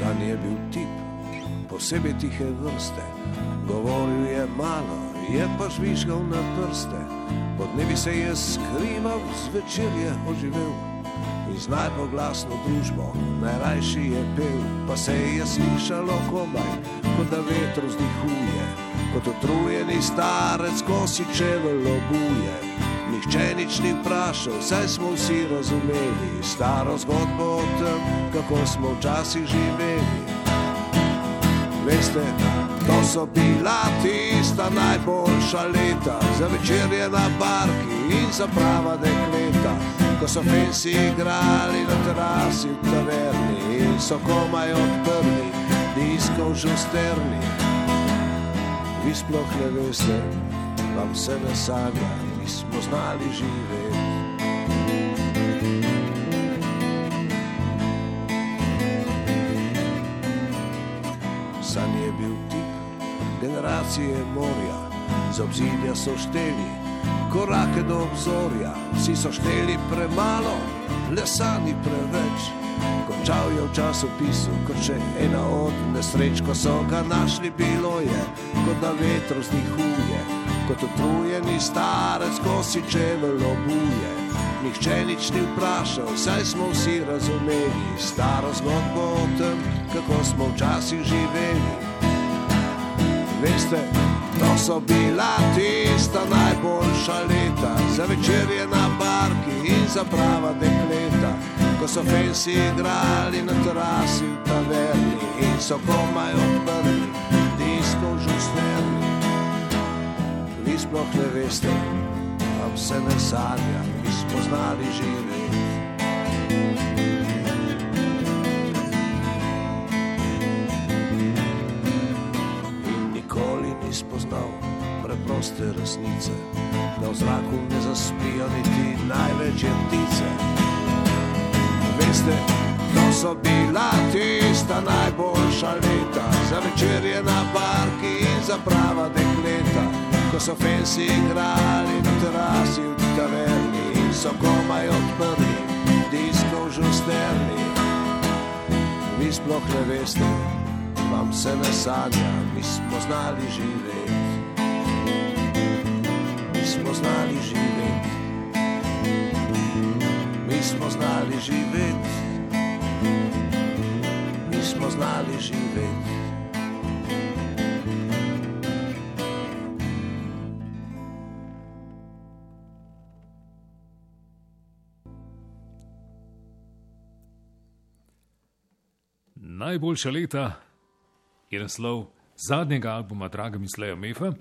San je bil tip, posebej tihe vrste. Govoril je malo, je pa žvižgal na prste. Pod nebi se je skrival, zvečer je oživel. In z najpoglasno družbo, najrajši je pel, pa se je slišalo komaj, kot da vetro zdihuje, kot otrujeni starec, ko si čevel obuje. Nihče nič ni vprašal, saj smo vsi razumeli staro zgodbo o tem, kako smo včasih živeli. Veste, to so bila tista najboljša leta, za večerje na barki in za prava dekleta. Ko so fensi igrali na terasi v taverni in so komaj odprli diskov žusterni. Vi sploh ne veste, vam se ne sanja, nismo znali živeti. San je bil tip generacije morja, z obzidja so šteli korake do obzorja, vsi so šteli premalo, lesani preveč. Končal je v časopisu, kot še ena od nesreč, ko so ga našli, bilo je, kot da vetro zdihuje, kot utrujeni starec, ko si čevel obuje. Nihče nič ni vprašal, saj smo vsi razumeli staro zgodbo o tem, kako smo včasih živeli. Veste, to so bila tista najboljša leta, za večerje na barki in za prava dekleta, ko so fensi igrali na terasi v taverni in so komaj odprli sploh ne veste, vam se ne sanja, mi smo znali živeti. In nikoli ni spoznal preproste resnice, da v zraku ne zaspijo niti največje ptice. Veste, to so bila tista najboljša leta, za večerje na barki in za prava dekleta, ko so fensi igrali na terasi v taverni so komaj odprli diskov žusterni. Vi sploh ne veste, vam se ne sanja, mi smo znali živeti. Mi smo znali živeti. Mi smo znali živeti. Mi smo znali živeti. Najboljša leta je naslov zadnjega albuma Draga Misleja Mefa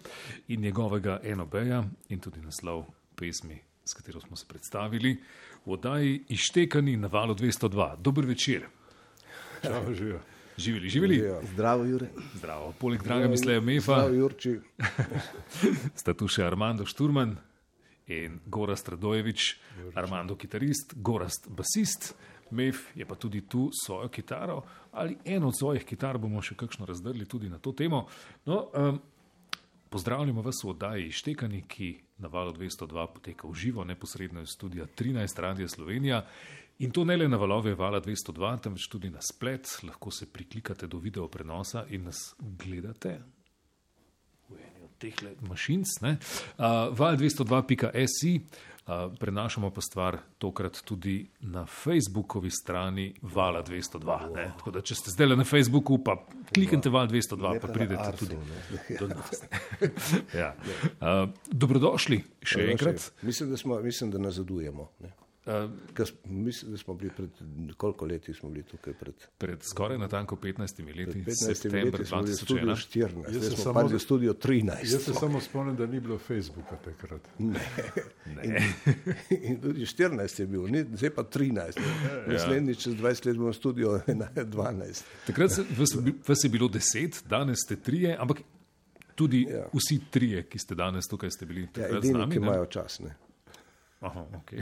in njegovega Enobeja in tudi naslov pesmi, s katero smo se predstavili v oddaji Ištekani na valu 202. Dober večer. Čau, živijo. Živeli, živeli. Zdravo, Jure. Zdravo. Poleg Draga Misleja Mefa Zdravo, Jurči. sta tu še Armando Šturman in Gorast Radojevič, Armando kitarist, Gorast basist. Mev je pa tudi tu svojo kitaro ali eno od svojih kitar, bomo še kakšno razdrli tudi na to temo. No, um, pozdravljamo vas v oddaji Štekani, ki na valu 202 poteka v živo, neposredno iz studia 13 Radia Slovenija. In to ne le na valove vala 202, temveč tudi na splet, lahko se priklikate do video prenosa in nas gledate v eni od teh mašinc. Uh, val202.si, uh, prenašamo pa stvar tokrat tudi na Facebookovi strani Vala 202. Ne? Tako da, če ste zdaj na Facebooku, pa kliknite Val 202, pa pridete tudi do nas. ja. uh, dobrodošli še enkrat. Mislim, da, smo, mislim, da nazadujemo. Ne? Uh, s- Mislim, da smo bili pred koliko leti smo bili tukaj pred pred skoraj natanko 15 leti, 15 september leti smo bili v studiu 2001. 14, Jaz zdaj smo samo- pa v studiu 13. Jaz se samo spomnim, da ni bilo Facebooka takrat. In tudi 14 je bil, ni, zdaj pa 13. Naslednji čez 20 let bomo v studiu 12. Takrat se, vas, vas je bilo deset, danes ste trije, ampak tudi ja. Ja. vsi trije, ki ste danes tukaj, ste bili Ja, takrat z edini, nami. ki ne? imajo čas. Ne? Aha, okay.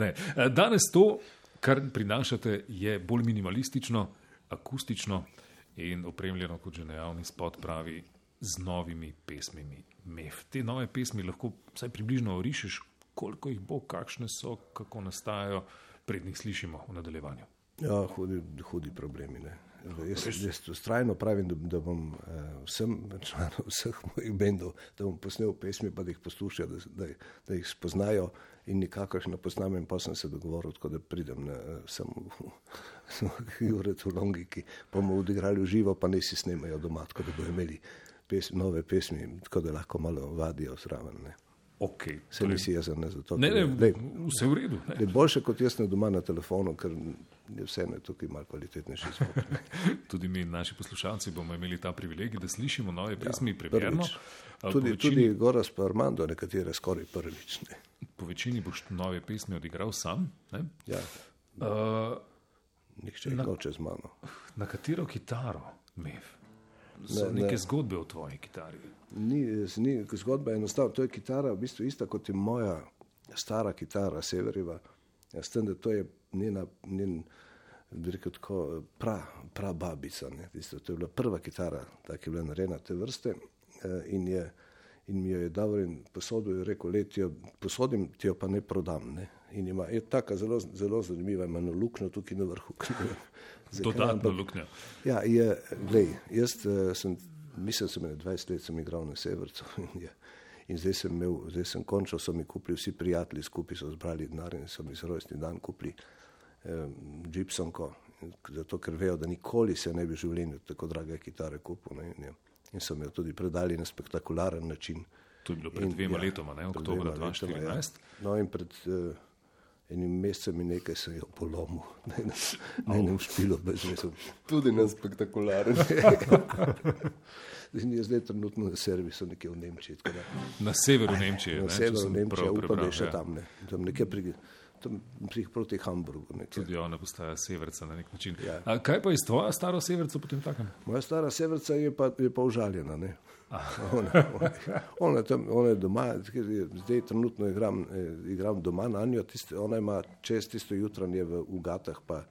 ne. Eh, Danes to, kar prinašate, je bolj minimalistično, akustično in opremljeno, kot že najavni spot pravi, z novimi pesmimi. Mef. Te nove pesmi lahko vsaj približno orišeš, koliko jih bo, kakšne so, kako nastajajo, prednjih slišimo v nadaljevanju. Ja, hudi, hudi problemi. Ne. Jaz, jaz ustrajno pravim, da, da bom uh, vsem članom vseh mojih bendov, da bom posnel pesmi, pa da jih poslušajo, da, da, da jih spoznajo in nikakršno poznam in pa sem se dogovoril, tako da pridem na uh, samo Juret v Longiki, pa bomo odigrali v živo, pa ne si snemajo doma, tako da bodo imeli pesmi, nove pesmi, tako da lahko malo vadijo zraven. Ne. Okay, Se nisi jaz ne za to. Ne, ne, Lej, vse v redu. Ne. je boljše kot jaz ne doma na telefonu, ker je vseeno tukaj malo kvalitetnejši zvok. ne. Tudi mi, naši poslušalci, bomo imeli ta privilegij, da slišimo nove pesmi, ja, prvič. Tudi, tudi Goras pa Armando, nekatere skoraj prvič. Ne. Po večini boš nove pesmi odigral sam. Ne? Ja, Uh, nihče jih noče z mano. na katero kitaro, Mev? So Ne, ne, neke ne. zgodbe o tvoji kitari. Ni, ni, zgodba je enostavna. To je kitara, v bistvu ista kot je moja stara kitara, Severjeva. Ja, s tem, da to je njena, njen, bi rekel tako, pra, pra babica. Ne, tisto, to je bila prva kitara, ta, ki je bila narejena te vrste. eh, In, je, in mi jo je dal in posodil, je rekel, le ti jo posodim, ti jo pa ne prodam. Ne. In ima, je taka zelo, zelo zanimiva, ima eno luknjo tukaj na vrhu. Dodatno luknjo. Ja, je, glej, jaz uh, sem, mislim, sem 20 let sem igral na Severcu in, je, in zdaj sem imel, zdaj sem končal, so mi kupili vsi prijatelji, skupaj so zbrali denar in so mi za rojstni dan kupili um, Gibsonko, zato ker vejo, da nikoli se ne bi v življenju tako drage kitare kupil. Ne, in, je, in so mi jo tudi predali na spektakularen način. To je bilo pred In, dvema ja, letoma, ne? oktobra dvema letoma, 2014. Ja. No, in pred uh, enim mesecem in nekaj sem jo polomil, ne, ne, ne, ne v špilo, brez mesem. Tudi na spektakularen. In je zdaj trenutno na servisu nekje v Nemčiji. tako Da, Na severu Nemčije. na ne, severu Nemčije, prav upam, da je še ja. tam, ne. tam nekje pri, tam pri, proti Hamburgu. Nekje. Tudi ona postaja severca na nek način. Ja. A kaj pa iz tvoja staro severca potem takem? Moja stara severca je pa, je pa užaljena. Ne. Ona, ona, ona, tam, ona je doma, zdaj trenutno igram, eh, igram doma na njo, tiste, ona ima čez tisto jutranje v ugatah, pa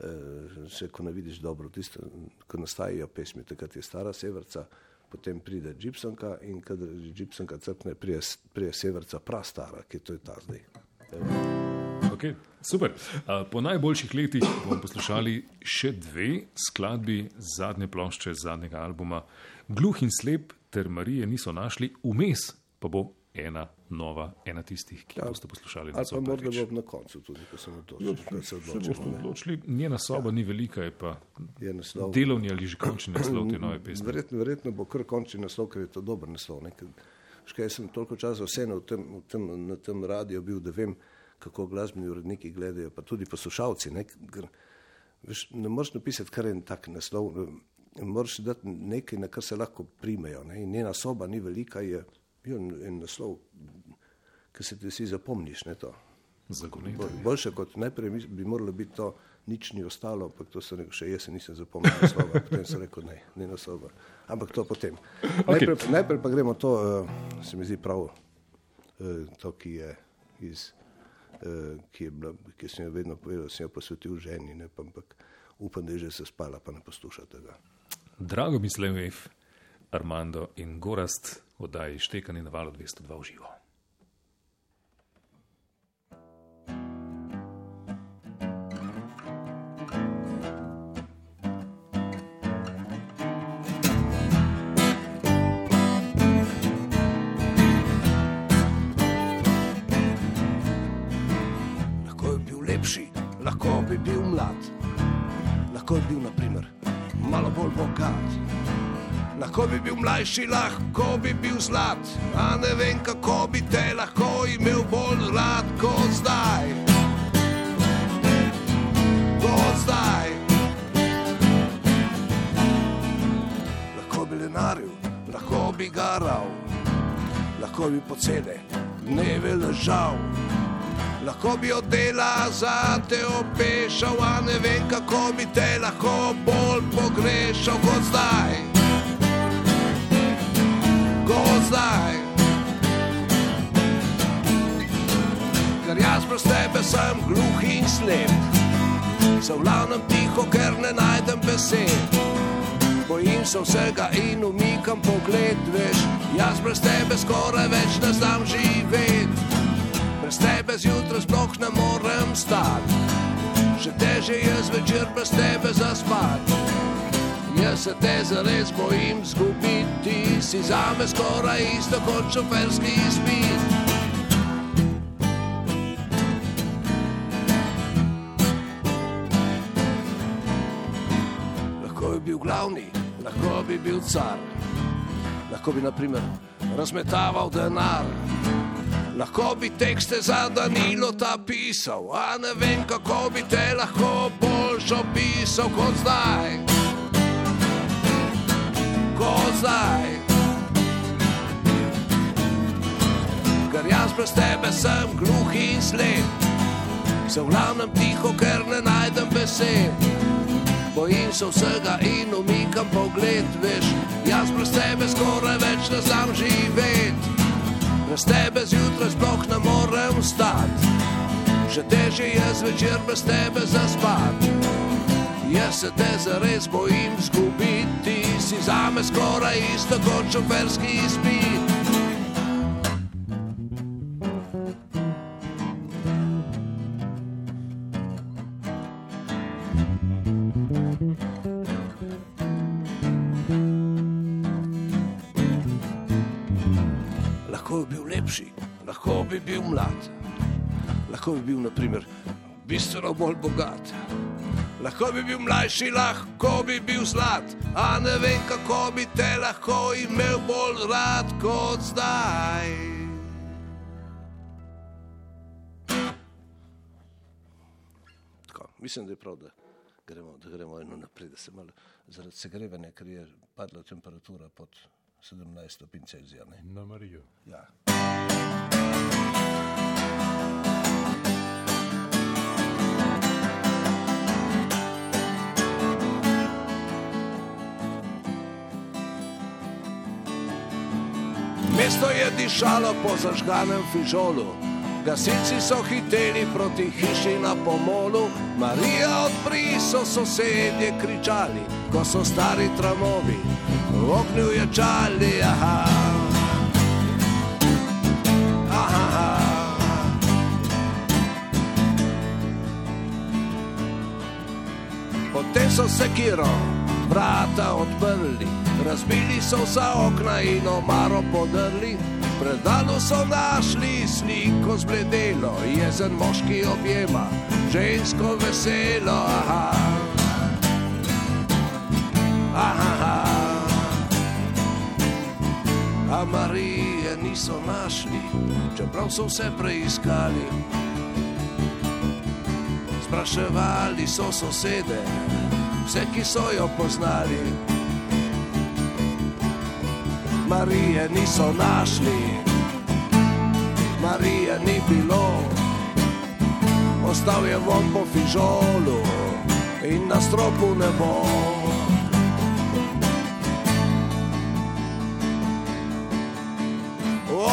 eh, še ko ne vidiš dobro, tisto, ko nastajajo pesmi, takrat je stara severca, potem pride Gibsonka in kadar Gibsonka crkne, prije, prije severca prastara, ki to je ta zdaj. Okay, super. Po najboljših letih bomo poslušali še dve skladbi zadnje plošče zadnjega albuma. Gluh in slep ter Marije niso našli, vmes pa bo ena nova, ena tistih, ki ja. boste poslušali na Ali pa morda bo na koncu tudi, ko sem odločil, da se Se odločimo. odločili, njena soba ni velika, je pa Je naslov. delovni ali že končni naslov te nove pesmi. Verjetno, verjetno bo kar končni naslov, ker je to dober naslov. ne, ker- veš kaj, Jaz sem toliko časa vseeno v tem, v tem, na tem radiju bil, da vem, kako glasbeni uredniki gledajo, pa tudi poslušalci. Ne, ker, veš, ne moreš napisati kar en tak naslov, ne, moraš dati nekaj, na kar se lahko primejo. Ne, in njena soba ni velika, je, je en, en naslov, ki se ti vsi zapomniš. Ne. Bolj- Boljše kot najprej bi moralo biti to, nič ni ostalo, ampak to sem rekel, še jaz se nisem zapomnil naslova, potem sem rekel, ne, ne naslova. Ampak to potem. Okej. Najprej, najprej pa gremo to, uh, se mi zdi prav, uh, to, ki je iz, uh, ki je bila, ki sem jo vedno povedal, sem jo posvetil ženi, ne, pa, ampak upam, da je že se spala, pa ne posluša tega. Drago mislim, Ev, Armando in Gorast oddaji štekani na valu 202 v živo. Lahko bi bil mlad, lahko bi bil, naprimer, malo bolj bogat. Lahko bi bil mlajši, lahko bi bil zlat, a ne vem, kako bi te lahko imel bolj rad kot zdaj. Kot zdaj. Lahko bi lenaril, lahko bi garal, lahko bi pocele dneve ležal. Lahko bi od dela za te opešal, a ne vem, kako bi te lahko bolj pogrešal kot zdaj. Kot zdaj. Ker jaz brez tebe sem gluh in slep, se vlavnem tiho, ker ne najdem besed. Bojim se vsega in umikam pogled, veš, jaz brez tebe skoraj več ne znam živeti. Brez tebe zjutraj sploh ne morem stati. še teže je zvečer brez tebe zaspat. Jaz se te zares bojim zgubiti, si zame skoraj isto kot šoferski izpit. Lahko bi bil glavni, lahko bi bil car, lahko bi naprimer razmetaval denar. Lahko bi tekste za Danilo ta pisal, a ne vem, kako bi te lahko boljš opisal kot zdaj. Kot zdaj. Ker jaz brez tebe sem gluh in slep, sem v glavnem tiho, ker ne najdem besed. Bojim se vsega in umikam pogled, veš, jaz brez tebe skoraj več ne znam živeti. Brez tebe zjutraj sploh ne morem stati, še težje je zvečer brez tebe zaspati. Jaz se te zares bojim zgubiti, si zame skoraj isto kot šoferski izpit. Lahko bi bil, naprimer, bistveno bolj bogat. Lahko bi bil mlajši, lahko bi bil zlat, a ne vem, kako bi te lahko imel bolj rad kot zdaj. Tako, mislim, da je prav, da gremo, da gremo eno naprej, da se malo zaradi segrevanja, ker je padla temperatura pod 17 stopinj Celzija. ne. Na Marijo. Ja. Mesto je dišalo po zažganem fižolu, gasilci so hiteli proti hiši na pomolu, Marija odpri so sosedje kričali, ko so stari tramovi v oknu ječali. Aha. Aha. Potem so sekiro vrata odprli, razbili so vsa okna in omaro podrli. Predano so našli sliko zbledelo, jezen moški objema, žensko veselo. Aha. Aha. A Marije niso našli, čeprav so vse preiskali. Spraševali so sosede, vse, ki so jo poznali. Marije niso našli, Marije ni bilo, ostal je von po fižolu in na stropu ne bo.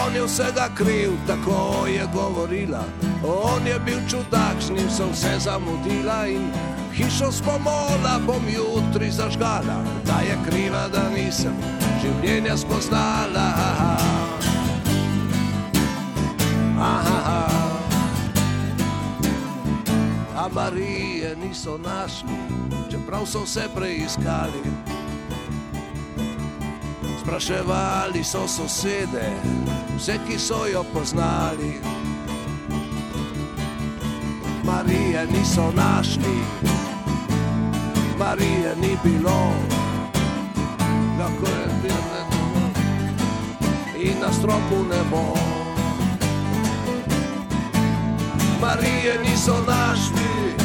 On je vsega kriv, tako je govorila. On je bil čudak, z njim sem se zamudila in hišo spomola bom jutri zažgala. Da je kriva, da nisem življenja spoznala. Aha. A Marije niso našli, čeprav so vse preiskali. Spraševali so sosede, vse, ki so jo poznali. Marije niso našli, Marije ni bilo, in na stropu ne bo. Marije niso našli,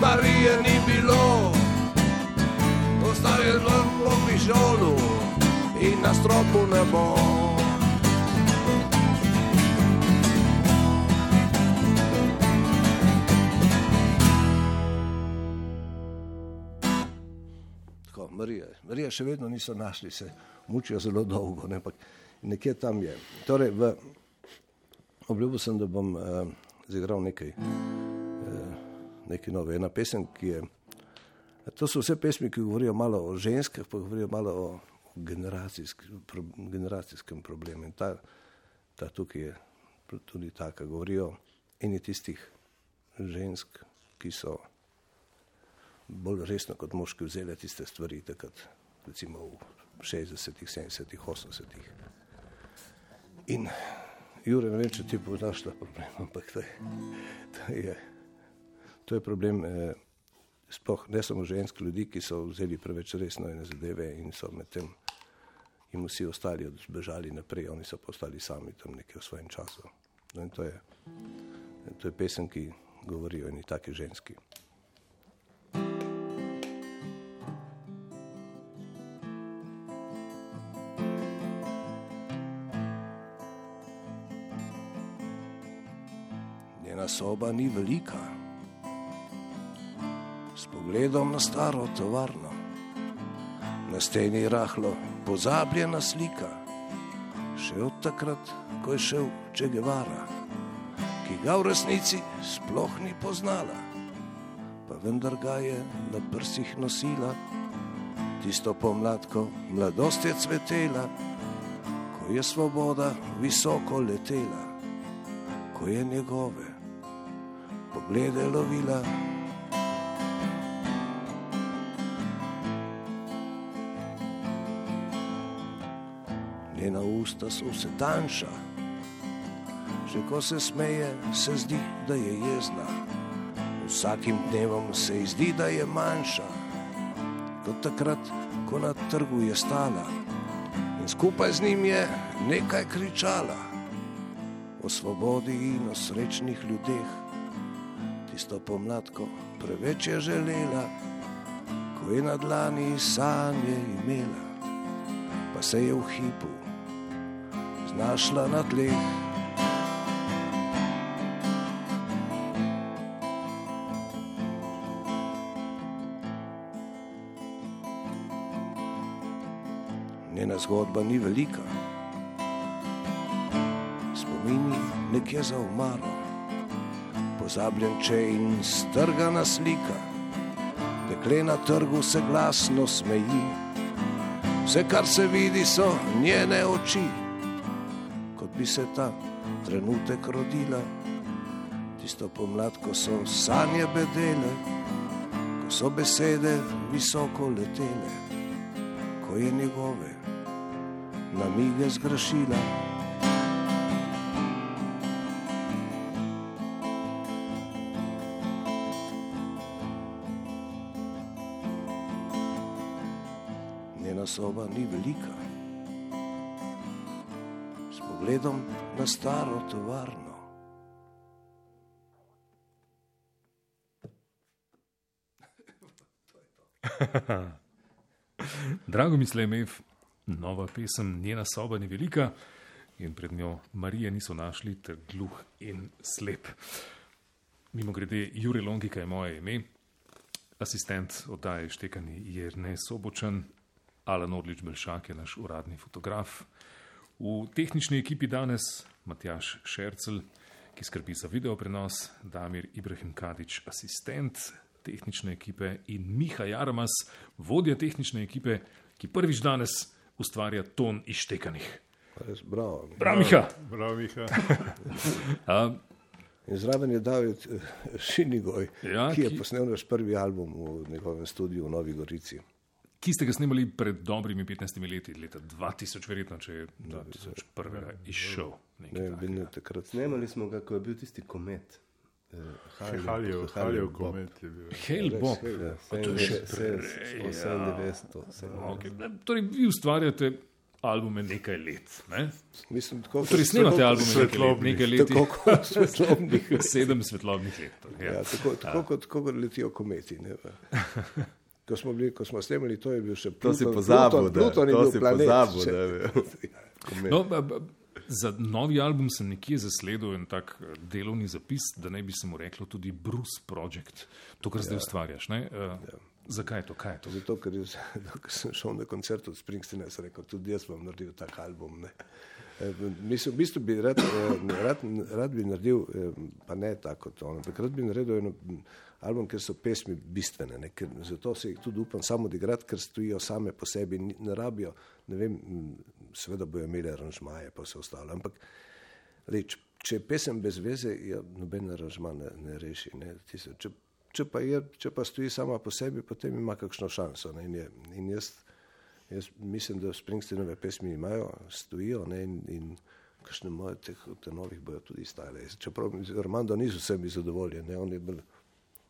Marije ni bilo, ostal je po pižolu in na stropu ne bo. Marija, Marija še vedno niso našli, se mučijo zelo dolgo, ne, ampak nekje tam je. Torej, v, obljubil sem, da bom uh, zigral nekaj, uh, nekaj nove. Ena pesem, ki je. To so vse pesmi, ki govorijo malo o ženskah, pa govorijo malo o generacijsk, pro, generacijskem problemu. In ta, ta tukaj je tudi taka, govorijo eni tistih žensk, ki so bolj resno kot moški vzeli tiste stvari, takrat, recimo v 60-ih, 70-ih, 80-ih. In Jure, ne vem, če ti poznaš ta problem, ampak to je, to je, to je problem. Eh, Sploh ne samo žensk, ljudi, ki so vzeli preveč resno ene zadeve in so medtem jim vsi ostali zbežali naprej, oni so pa ostali sami tam nekaj v svojem času. No in to je, to je pesem, ki govori o eni taki ženski. Njena soba ni velika, s pogledom na staro tovarno, na steni rahlo pozabljena slika, še od takrat, ko je šel Che Guevara, ki ga v resnici sploh ni poznala, pa vendar ga je na prsih nosila, tisto pomladko mladost je cvetela, ko je svoboda visoko letela, ko je njegove poglede lovila. Njena usta so vse tanjša, že ko se smeje, se zdi, da je jezna. Vsakim dnevom se ji zdi, da je manjša, kot takrat, ko na trgu je stala in skupaj z njim je nekaj kričala o svobodi in o srečnih ljudeh. Tisto pomladko preveč je želela, ko je na dlani sanje imela, pa se je v hipu znašla na tleh. Njena zgodba ni velika, spomini nekje za umaro, pozabljen če in strgana slika, dekle na trgu se glasno smeji, vse kar se vidi so njene oči kot bi se ta trenutek rodila. Tisto pomlad, ko so sanje bedele, ko so besede visoko letele, ko je njegove namige zgrešila. Njena soba ni velika pogledom na staro tovarno. Drago mi slemev, nova pesem, njena soba ni velika in pred njo Marije niso našli ter gluh in slep. Mimo grede, Jure Longika je moje ime, asistent oddaje Štekani je ne sobočen, Alan Odlič Belšak je naš uradni fotograf. V tehnični ekipi danes Matjaš Šercel, ki skrbi za video prenos, Damir Ibrahim Kadič, asistent tehnične ekipe in Miha Jarmas, vodja tehnične ekipe, ki prvič danes ustvarja ton iztekanih. Res, bravo. Prav, Miha. Prav, Miha. In zraven je David eh, Šinigoj, Ja, ki je ki- posnel naš prvi album v njegovem studiu v Novi Gorici. Ki ste ga snimali pred dobrimi 15 leti, leta 2000, verjetno, če je 2001 izšel. Ne nekaj je takrat. Snemali smo ga, ko je bil tisti komet. Eh, Haljev- Bob. komet je bil. Hellbop. Ja, to je še 97, 98. Okay. Torej, vi ustvarjate albume nekaj let. Ne? Mislim, tako Torej, snemate albume nekaj let, svetlobnih. nekaj let. Tako kot svetlobnih. Sedem svetlobnih let. torej, Ja, Ja. tako, tako kot, kot letijo kometi. Ne, ko, smo bili, ko smo snemali, to je bil še To si Pluton. pozabil, Pluton, da Pluton je to si planet. pozabil, da je komet. No, b- b- za novi album sem nekje zasledil en tak eh, delovni zapis, da naj bi se mu reklo tudi Bruce Project, to, kar zdaj ustvarjaš. ne? Eh, Zakaj je to? Kaj je to? Zato, ker, je, ker sem šel na koncert od Springsteena, sem rekel, tudi jaz bom naredil tak album. Ne. E, Mislim, v bistvu bi rad, rad, rad bi naredil, pa ne tako on, ampak rad bi naredil eno album, ker so pesmi bistvene. Ne, ker, zato se jih tudi upam samo odigrati, ker stojijo same po sebi, ne rabijo, ne vem, m, seveda bojo imeli aranžmaje, pa vse ostalo. Ampak lej, če, če je pesem brez veze, jo noben aranžma ne, ne reši. Ne. Tisto, če, če, pa je, če pa stoji sama po sebi, potem ima kakšno šanso. Ne? In, je, in jaz, jaz mislim, da Springsteenove pesmi imajo, stojijo ne? in, in kakšne moje teh te novih bojo tudi stale. Čeprav Armando ni z vsemi zadovoljen, ne? on je bil.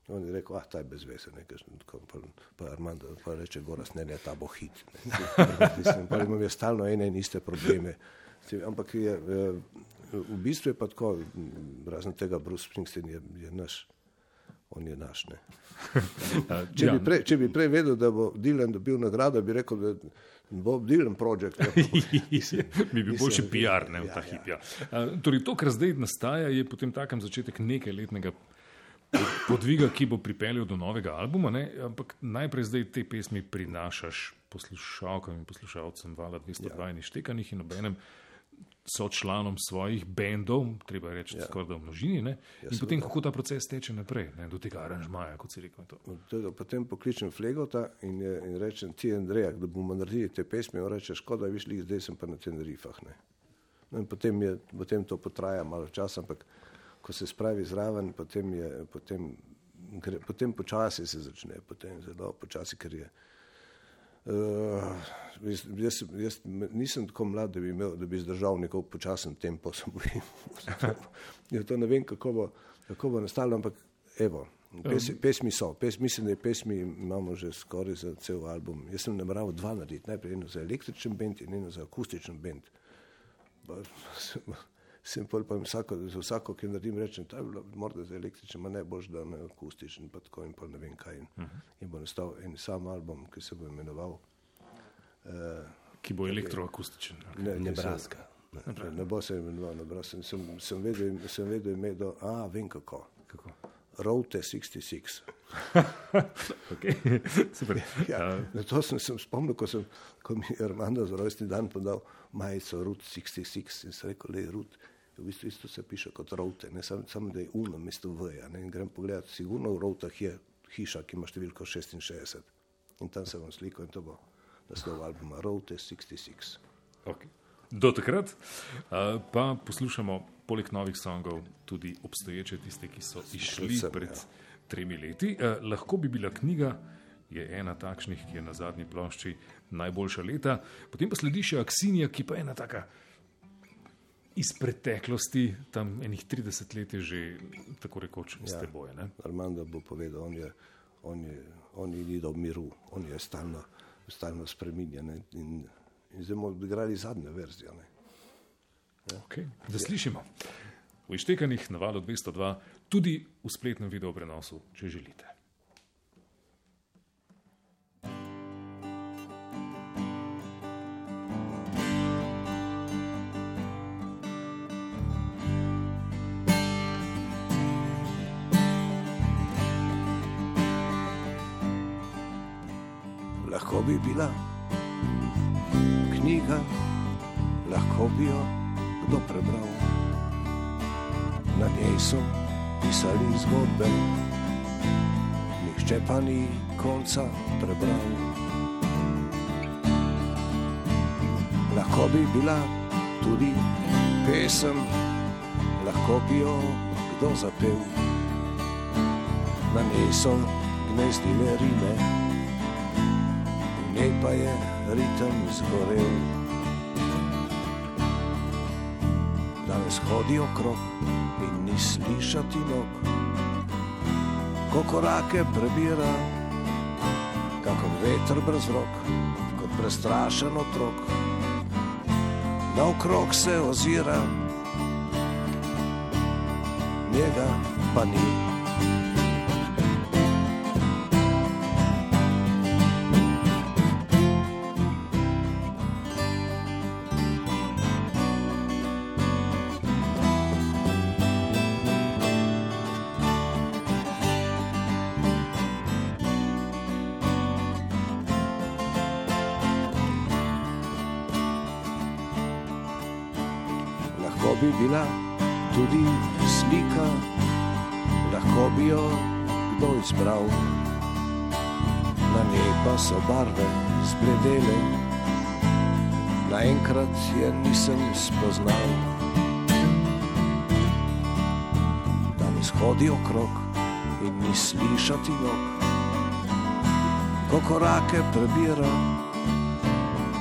On je rekel, ah, ta je brezvesen, nekaj, pa, pa Armando pa reče, goras, ne, ne, ta bo hit. Mislim, pa imam jaz stalno ene in iste probleme. Ampak je, v bistvu je pa tako, razen tega Bruce Springsteen je, je naš, on je naš. Ne. Če, bi prej, če bi prej vedel, da bo Dylan dobil nagrado, bi rekel, da bo Dylan projekt. bi bil boljši PR, ne v ta hip. Ja. Torej, to, kar zdaj nastaja, je potem takem začetek nekaj letnega podviga, ki bo pripeljal do novega albuma. Ne? Ampak najprej zdaj te pesmi prinašaš poslušalkam in poslušalcem Vala 202 ja. in štekanih in obenem. So članom svojih bendov, treba reči, ja. skoraj da v množini, ja, in potem, kako ta proces teče naprej, ne, do tega aranžmaja, kot si rekel. Tega, potem pokličem Flegota in, in rečem: Ti, Andrej, da bomo naredili te pesmi. On reče: Škoda, viš, zdaj sem pa na Tenerifah. No, potem, je, potem to potraja malo časa, ampak ko se spravi zraven, potem, je, potem, gre, potem počasi se začne, potem zelo počasi, ker je. Uh, jaz, jaz, jaz nisem tako mlad, da bi, imel, da bi zdržal neko počasen tempo, se bojim. ja, to ne vem, kako bo, kako bo nastalo, ampak evo, pes, pesmi so. Pes, mislim, da je pesmi imamo že skoraj za cel album. Jaz sem nameraval dva narediti, najprej eno za električen bend in eno za akustičen bend sem pol pa vsako, za vsako, ki naredim, rečem, da je bilo morda za električen, ma ne boš da ne akustičen, pa tako in pa ne vem kaj. In, uh -huh. in bo nastal en sam album, ki se bo imenoval. Uh, ki bo elektroakustičen. Ne, ne, Nebraska. Ne, ne, ne bo se imenoval Nebraska. Sem, sem vedel, sem vedel ime do, a vem kako. kako? Route 66. okay. ja, to sem, sem spomnil, ko, sem, ko mi je Armando za rojstni dan podal majico Route 66 in sem rekel, le Route v bistvu isto se piše kot route, ne samo, sam, da je uno mesto v. In grem pogledat, sigurno v routah je hiša, ki ima številko 66. In tam se bom slikal in to bo naslov albuma Route 66. Okay. Do takrat uh, pa poslušamo poleg novih songov tudi obstoječe tiste, ki so išli Predvsem, pred ja. tremi leti. Uh, lahko bi bila knjiga, je ena takšnih, ki je na zadnji plošči najboljša leta, potem pa sledi še Aksinija, ki pa je ena taka iz preteklosti, tam enih 30 let je že tako rekoč s ja, teboj. Armando bo povedal, on je, on je, on je ni do miru, on je stalno, stalno spreminjen in, in zdaj bomo odigrali zadnjo verzijo. Ja. Okay, da slišimo. V ištekanih na valu 202, tudi v spletnem video prenosu, če želite. Lahko bi bila knjiga, lahko bi jo kdo prebral. Na njej so pisali zgodbe, nihče pa ni konca prebral. Lahko bi bila tudi pesem, lahko bi jo kdo zapel. Na njej so gnezdile rime pa je ritem zgorel. Danes hodi okrog in ni slišati nog, ko korake prebira, kako veter brez rok, kot prestrašen otrok. Na okrog se ozira, njega pa ni. So barve zbledele, naenkrat je nisem spoznal. Danes hodi okrog in ni slišati nog. Ko korake prebira,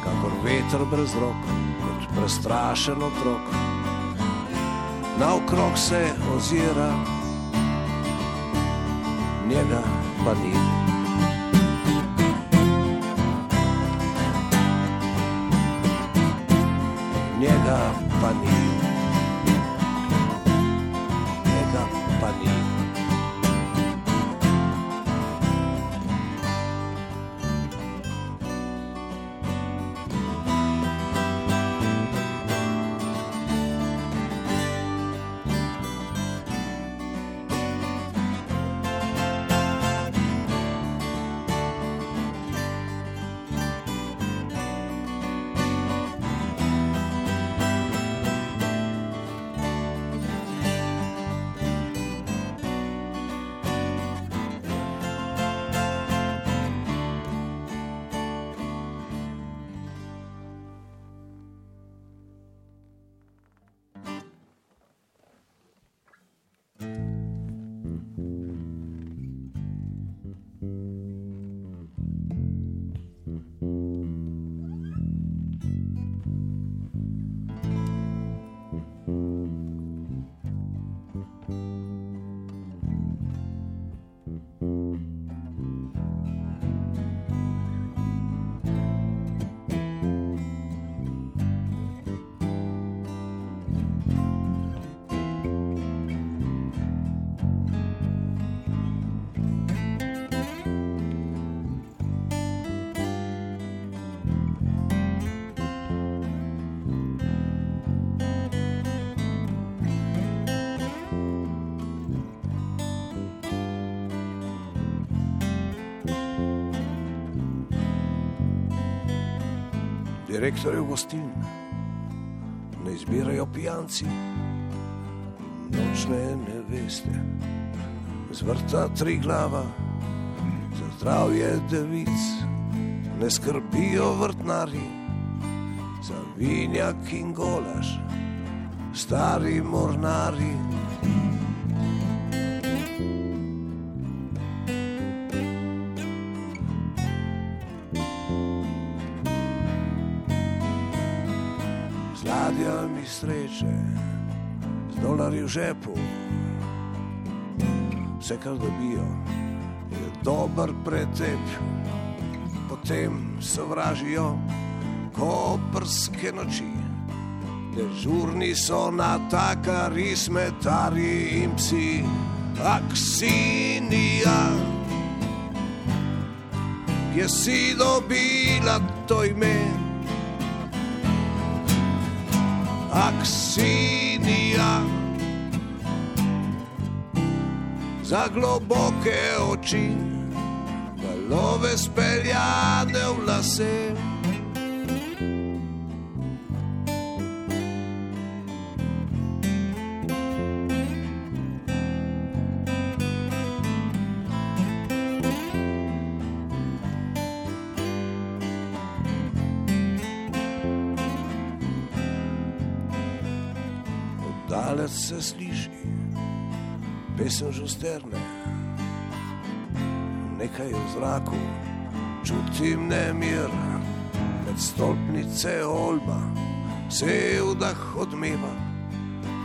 kakor veter brez rok, kot prestrašen otrok. Naokrog se ozira, njega pa ni. Direktorjev gostiln ne izbirajo pijanci, nočne neveste, zvrta tri glava, za zdravje devic, ne skrbijo vrtnari, za vinjak in golaž, stari mornari. Dolarji v žepu. Vse, kar dobijo, je dober pretep, potem sovražijo koprske noči. Dežurni so natakari, smetari in psi, aksinija. Kje si dobila to ime? Aksinija za globoke oči, valove speljane v lase. Pesem žusterne, nekaj v zraku, čutim nemir, med stolpnice olma, se vdah odmeva,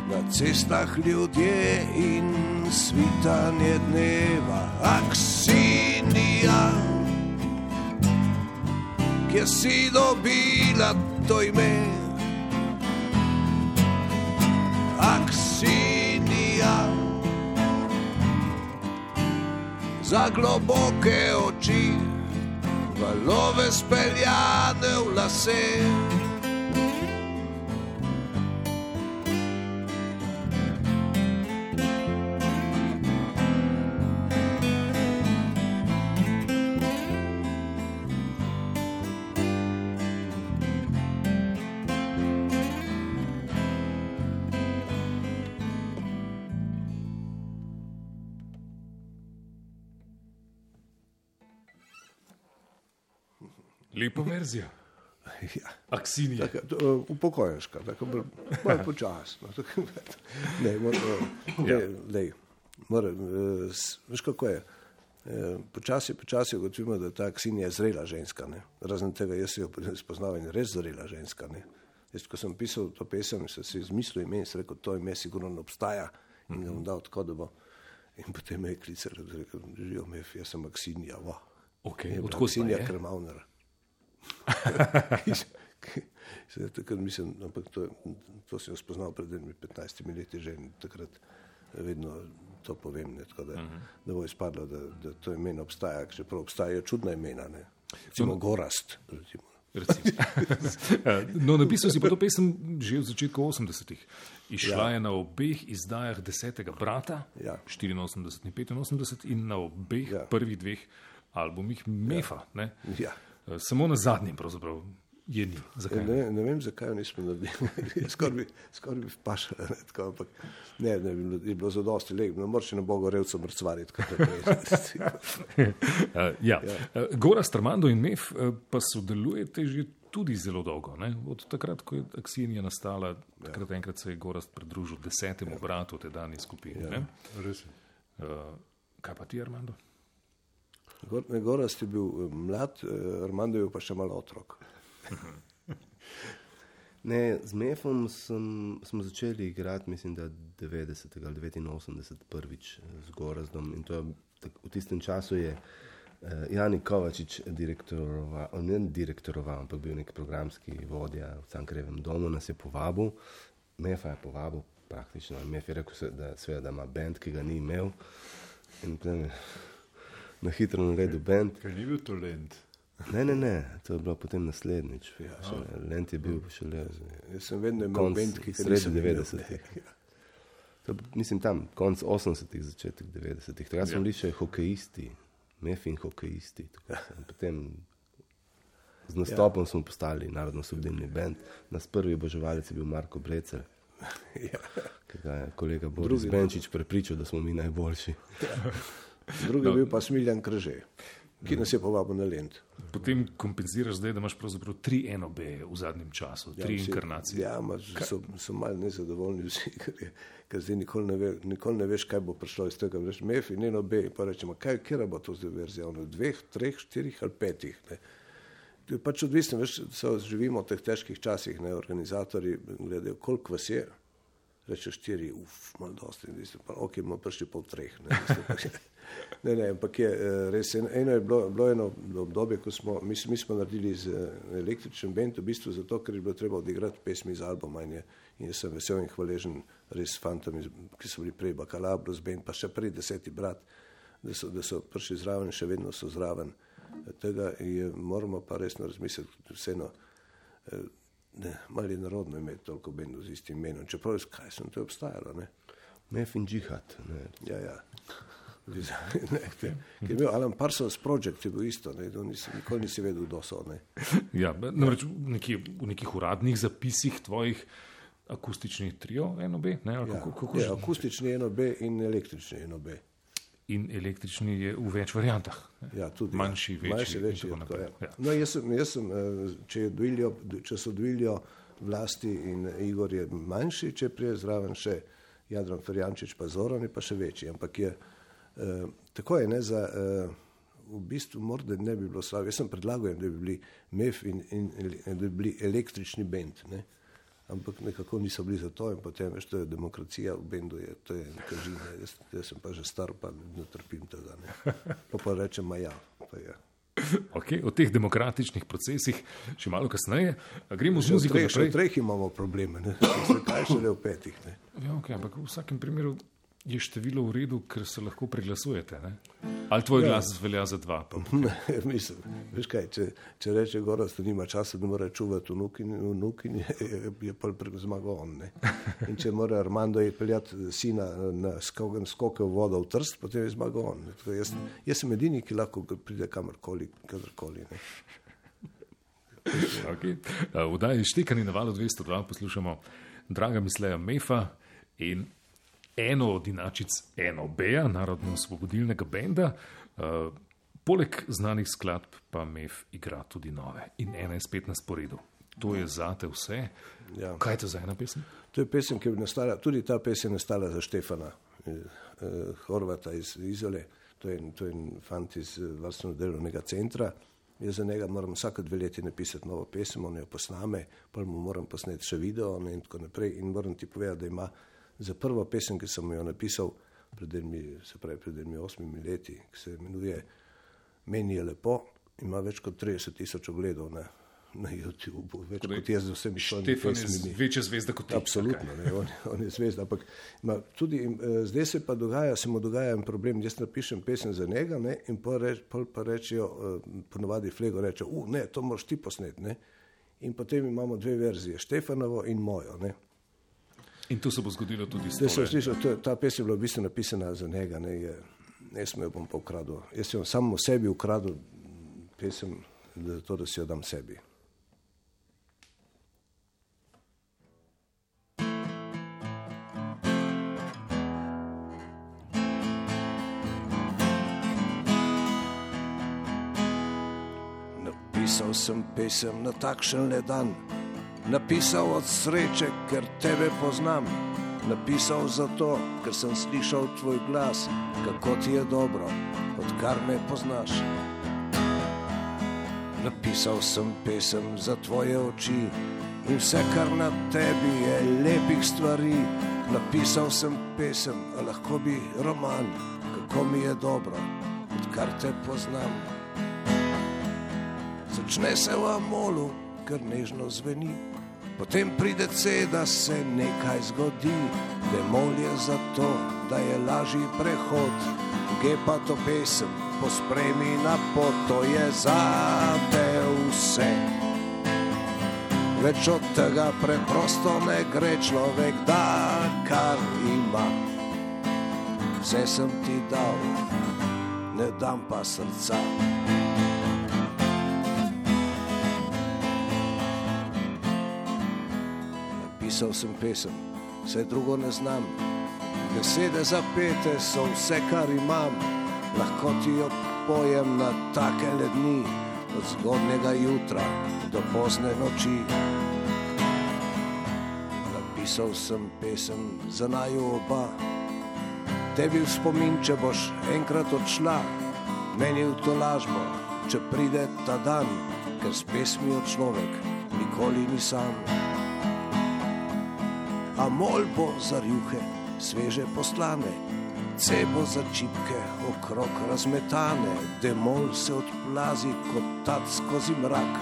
na cestah ljudje in svitanje dneva, aksinija, kje si dobila to ime. Za globoke oči, valove speljane v lase. Lepa verzija. Ja. Aksinija. Upokojenska, tako bolj, bolj počasno. tako, Ne, mo- eh, lej, lej, Mora, eh, veš kako je. Eh, Počasi, počasi ugotovimo, da ta Ksinija je zrela ženska. Ne? Razen tega, jaz si jo spoznal in je res zrela ženska. Ne? Jaz, ko sem pisal to pesem, sem si izmislil ime in sem rekel, to ime sigurno ne obstaja in ga bom dal tako, da bo. In potem me je klical, rekel, živijo me, jaz sem Ksinija, va. Okay, Je odkud Ksinija je? Krmavner. Se takrat mislim, ampak to, to sem spoznal pred enimi 15 leti že in takrat vedno to povem, ne, tako da, uh -huh. da bo izpadlo, da, da to ime ne obstaja, čeprav obstajajo čudna imena, ne. Recimo Gorast, recimo. No, napisal si pa to pesem že v začetku 80-ih. Išla ja. je na obeh izdajah desetega brata, Ja. 84 in 85, in na obeh ja. Prvih dveh albumih Mefa. Ja. Ja. Samo na zadnjem, pravzaprav, je ni. Zakaj? Ne? Ne, vem, zakaj nismo naredili. skoraj bi, skor bi vpašali, ne, tako, ampak ne, ne bi je bilo za dosti lep, ne moreš na Boga revca mrcvariti. Uh, ja. Ja. Uh, Gora Strmando in Mef uh, pa sodelujete že tudi zelo dolgo. Ne? Od takrat, ko je Aksinija nastala, takrat enkrat se je Gorast pridružil desetemu bratu te dani skupini. Ja. Uh, kaj pa ti, Armando? Gor, ne, Gorast je bil eh, mlad, eh, Armando je pa še malo otrok. Ne, z Mefom smo začeli igrati, mislim, da 90 ali 89 prvič eh, z Gorazdom. In to je, tak, v tistem času je uh, Jani Kovačič direktoroval, on ne direktoroval, ampak bil nek programski vodja v Cankrevem domu, nas je povabil, Mefa je povabil praktično. Mef je rekel, da, seveda, da ima bend, ki ga ni imel. In potem je na hitro naredil bend. Ker ni bil to lent. Ne, ne, ne, to je bilo potem naslednjič. Ja, šele, Lent je bil šele Jaz sem vedno imel bend, ki ga sredi nisem imel, 90-ih. ne. To, mislim, tam, konc 80-ih, začetek 90-ih. Takrat smo Ja. bili še hokejisti, mefin hokejisti. Potem z nastopom smo postali narodno-sodilni bend. Nas prvi oboževalec je bil Marko Brecer, Ja. je kolega Boris Drugi- Benčič prepričal, da smo mi najboljši. Drugi je bil pa Smiljan Krže, ki nas je povabil na Lent. Potem kompenziraš zdaj, da imaš pravzaprav tri enobe v zadnjem času, tri vsi- inkarnacije. Ja, ma, so, so malo nezadovoljni vsi, ker, je, ker zdaj nikoli ne, ve, nikoli ne veš, kaj bo prišlo iz tega. Veš, MEF in eno B, pa rečemo, kaj, kera bo to zdaj verzija, ono, dveh, treh, štirih ali petih. Ne. To je pač odvisno, veš, so, živimo v teh težkih časih, ne, organizatori gledajo, koliko vas je. Reče štiri, uf, malo dosti, in zdaj pa, ok, bomo prišli pol treh. Ne, ne, ne, ampak je eh, res, en- eno je bilo, bilo eno obdobje, ko smo, mi, mi smo naredili z eh, električnim bendom, v bistvu zato, ker je bilo treba odigrati pesmi iz albuma in, je, in jaz sem vesel in hvaležen res fantom, ki so bili prej Bakalabro z bend, pa še prej deseti brat, da so, da so prišli zraven in še vedno so zraven. Tega je, moramo pa resno razmisliti, vseeno, eh, ne, malo je narodno imeti toliko bendov z istim imenom, čeprav je kaj sem to je obstajalo, ne. Mef in džihad. Ne. Ja, ja. Ne, te, ki je bil Alan Parsons Project, je bil isto, ne, nisi, nikoli nisi vedel, kdo so. Ne. Ja, namreč v, neki, v nekih uradnih zapisih tvojih akustičnih trio, enobe, ne, Ja, kako, kako je, že? akustični eno B in električni eno B. In električni je v več variantah. ne. Ja, tudi, Manjši, ja. večji, Manjši, večji. je to, ja. Ja. No, jaz sem, jaz sem eh, če, je Dviljo, če so Dviljo vlasti in Igor je manjši, če prije zraven še Jadran Ferjančič, pa Zoran je pa še večji. Ampak je, eh, tako je, ne, za, eh, v bistvu morda ne bi bilo slabo. Jaz sem predlagal, da bi bili MEF in, in, in da bi bili električni bend. Ne. Ampak nekako niso bili za to in potem, veš, to je demokracija v bendu, je, to je kažine. Jaz, jaz sem pa že star, pa ne trpim tega. Ne. Pa pa rečem, ma ja, pa ja. Okay, o teh demokratičnih procesih še malo kasneje. Gremo z Še muziko še v treh imamo probleme, ne. Se kaj šele v petih, ne. Ja, okay, ampak v vsakem primeru je število v redu, ker se lahko preglasujete. Ne? Ali tvoj Ja. glas velja za dva? Ne mislim, veš kaj, če, če reče Gorast, da nima časa, da mora čuvati vnukin, vnukin je, je, pa zmagal on, ne. In če mora Armando peljati sina na skoken skoke v vodo v trst, potem je zmagal on. Tako Jaz, jaz sem edini, ki lahko pride kamorkoli, kadarkoli, ne. okay. V daji štekani na valu 202 poslušamo Draga misleja Mefa in eno od inačic eno Beja, narodno-osvobodilnega benda. Uh, poleg znanih skladb pa Mef igra tudi nove in ena je spet na sporedu. To je zate vse. Ja. Kaj je to za ena pesem? To je pesem, ki je nastala, tudi ta pesem je nastala za Štefana eh, eh, Horvata iz Izole, to je, to je fant iz eh, varstveno delovnega centra. Jaz za njega moram vsake dve leti napisati novo pesem, on jo posname, pa mu moram posneti še video ne, in tako naprej. In moram ti povedati, da ima za prvo pesem, ki sem jo napisal pred enimi, se pravi pred enimi osmimi leti, ki se imenuje Meni je lepo, ima več kot 30 tisoč ogledov na, na YouTubu, več Torej, kot jaz z vsemi je pesmimi. večja zvezda kot ti. Absolutno, ne, on, on je zvezda. Ampak ima tudi, eh, zdaj se pa dogaja, se mu dogaja en problem. Jaz napišem pesem za njega ne, in pol, reč, pol pa rečejo, eh, ponovadi Flego reče, uh, ne, to moraš ti posnet. Ne. In potem imamo dve verzije, Štefanovo in mojo. Ne. In to se bo zgodilo tudi s sem tebe. slišal, to, ta pesem je bila v bistvu napisana za njega, ne, je, jaz mu jo bom pa ukradel. Jaz sem samo sebi ukradel pesem, zato da si jo dam sebi. Napisal sem pesem na takšen le dan, napisal od sreče, ker tebe poznam, napisal zato, ker sem slišal tvoj glas, kako ti je dobro, odkar me poznaš. Napisal sem pesem za tvoje oči in vse, kar na tebi je lepih stvari. Napisal sem pesem, a lahko bi roman, kako mi je dobro, odkar te poznam. Začne se v amolu, ker nežno zveni, potem pride C, da se nekaj zgodi. Demol je zato, da je lažji prehod, G pa to pesem, pospremi na pot, to je za te vse. Več od tega preprosto ne gre človek, da kar ima. Vse sem ti dal, ne dam pa srca. Napisal sem pesem, vse drugo ne znam. Besede zapete so vse, kar imam, lahko ti jo pojem na take le dni, od zgodnega jutra do pozne noči. Napisal sem pesem za naju oba, tebi v spomin, če boš enkrat odšla, meni v to lažmo, če pride ta dan, ker s pesmijo človek nikoli ni sam. A mol bo za rjuhe sveže poslane, C bo za čipke okrog razmetane, demol se odplazi kot tat skozi mrak,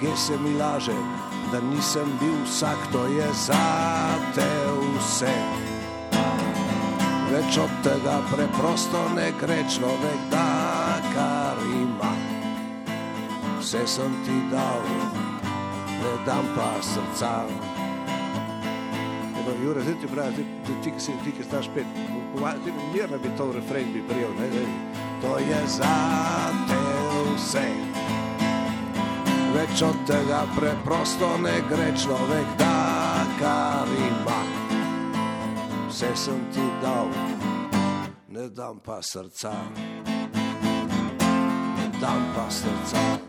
G se mi laže, da nisem bil vsak, to je za te vse. Več od tega preprosto ne gre človek, da kar ima. Vse sem ti dal, ne dam pa srca. Jure, zdaj ti pravi, ti, ti, ti, si, ti, ki znaš pet, ti mirno bi to refren bi prijel, ne, ne. To je za te vse. Več od tega preprosto ne gre človek, da kar ima. Vse sem ti dal, ne dam pa srca. Ne dam pa srca.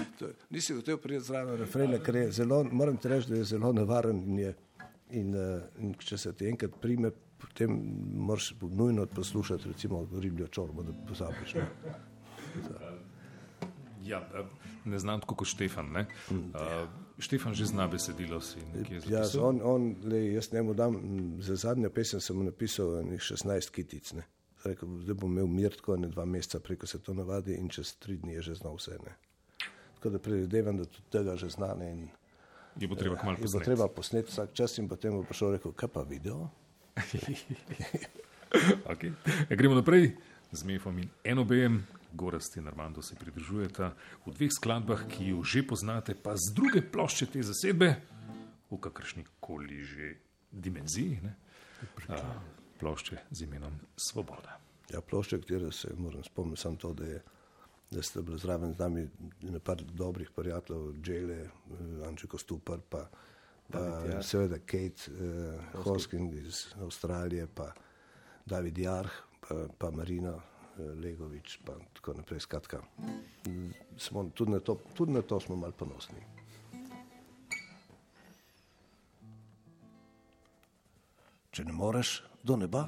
Nisi hotel priti zraven refrena, ker je zelo, moram ti reči, da je zelo nevaren in, je, in, eh, in če se ti enkrat prime, potem moraš nujno poslušati recimo ribljo čorbo, da pozabiš. Ne? Ja, eh, ne znam tako kot Štefan. Ne? Uh, Štefan že zna besedilo, si nekje Ja, zapisal. on, on, lej, jaz njemu dam, za zadnjo pesem sem mu napisal enih 16 kitic. Ne. Rekel, zdaj bom imel mir tako ne dva meseca, preko se to navadi in čez tri dni je že znal vse. Ne. Tako da predvidevam, da tudi tega že zna. Ne, in, Je bo treba kmalo in bo posneti. treba posneti vsak čas in potem bo prišel rekel, kaj pa video? Okay. Ja, gremo naprej z Mefom in NOB-jem. Gorast in Armando se pridružujeta v dveh skladbah, ki jo že poznate, pa z druge plošče te zasedbe, v kakršni koli že dimenziji. Ne? A, plošče z imenom Svoboda. Ja, plošče, katero se moram spomniti, samo to, da, je, da ste bili zraven z nami nekaj dobrih prijateljev, Džele, eh, Ančeko Stupar, pa, pa seveda Kate uh, Hosking iz Avstralije, pa David Jarh, pa, pa Marina uh, Legovič, pa tako naprej. Skratka, smo, tudi, na to, tudi na to smo malo ponosni. Če ne moreš do neba,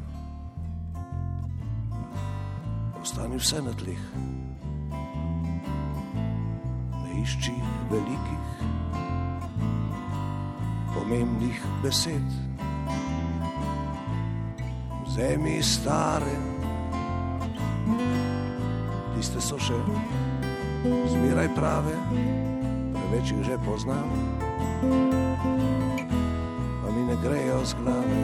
ostani vse na tleh. Ne išči velikih, pomembnih besed. Vzemi stare, tiste so še zmeraj prave, preveč jih že poznam, pa mi ne grejo z glave.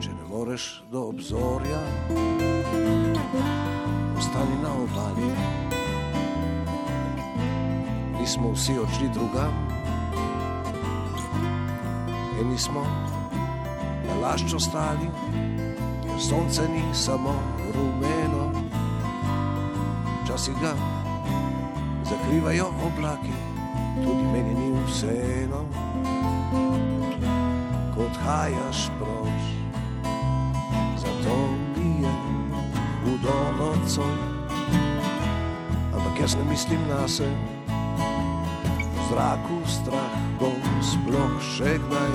Če ne moreš do obzorja, ostani na obali. Nismo vsi odšli drugam, eni smo na lašču stali, ker sonce ni samo rumeno. Včasih ga zakrivajo oblaki, tudi meni ni vseeno. Ko odhajaš proč, zato mi je hudo nocoj. Ampak jaz ne mislim na sebe zraku strah bom sploh še kdaj,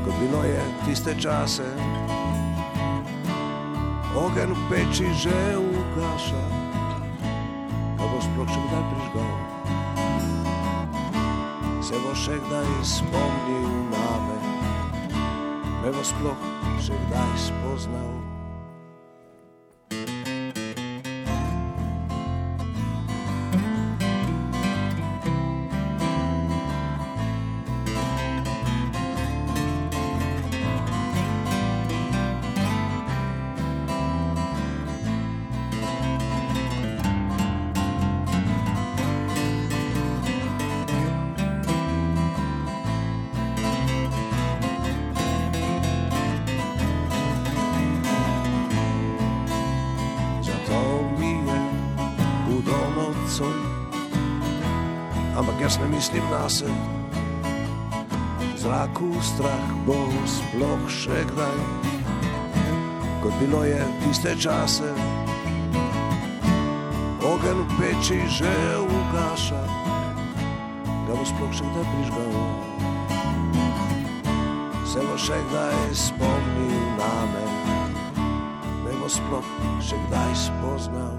kot bilo je tiste čase. Ogen v peči že ugaša, ga bo sploh še kdaj prižgal. Se bo še kdaj spomnil name, me bo sploh še kdaj spoznal. Mislim na se. Zraku strah bo sploh še kdaj, kot bilo je tiste čase. Ogen v peči že ugaša, ga bo sploh še kdaj prižgal. Se bo še kdaj spomnil na me me bo sploh še kdaj spoznal,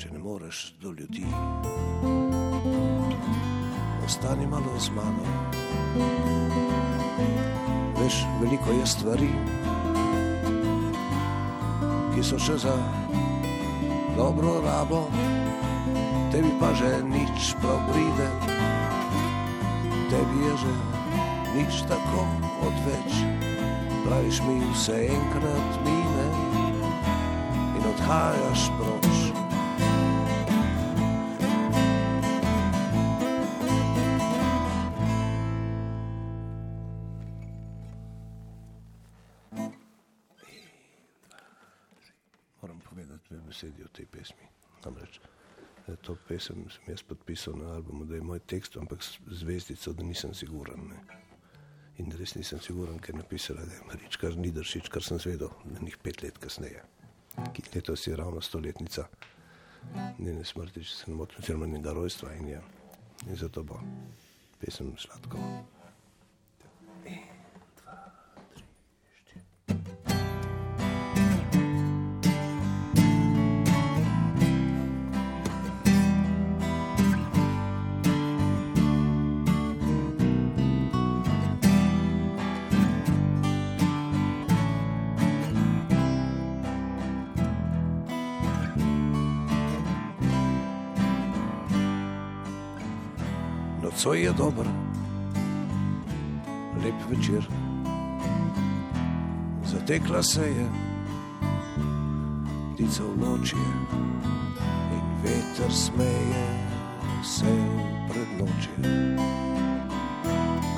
če ne moreš do ljudi. Ostani malo z mano. Veš, veliko je stvari, ki so še za dobro rabo, tebi pa že nič prav pride, tebi je že nič tako odveč praviš mi vse enkrat mine in odhajaš proč. To pesem sem jaz podpisal na albumu, da je moj tekst, ampak zvezdico, da nisem siguran. Ne. In res nisem siguren, ker je napisala, da je Marička Nidršič, kar sem zvedel na njih pet let kasneje. Letos je ravno stoletnica njene smrti, če se ne motim, oziroma njenega rojstva in je. In zato bo pesem sladko. Nocoj je dober, lep večer. Zatekla se je, ptica v noči in veter smeje se v prednoči.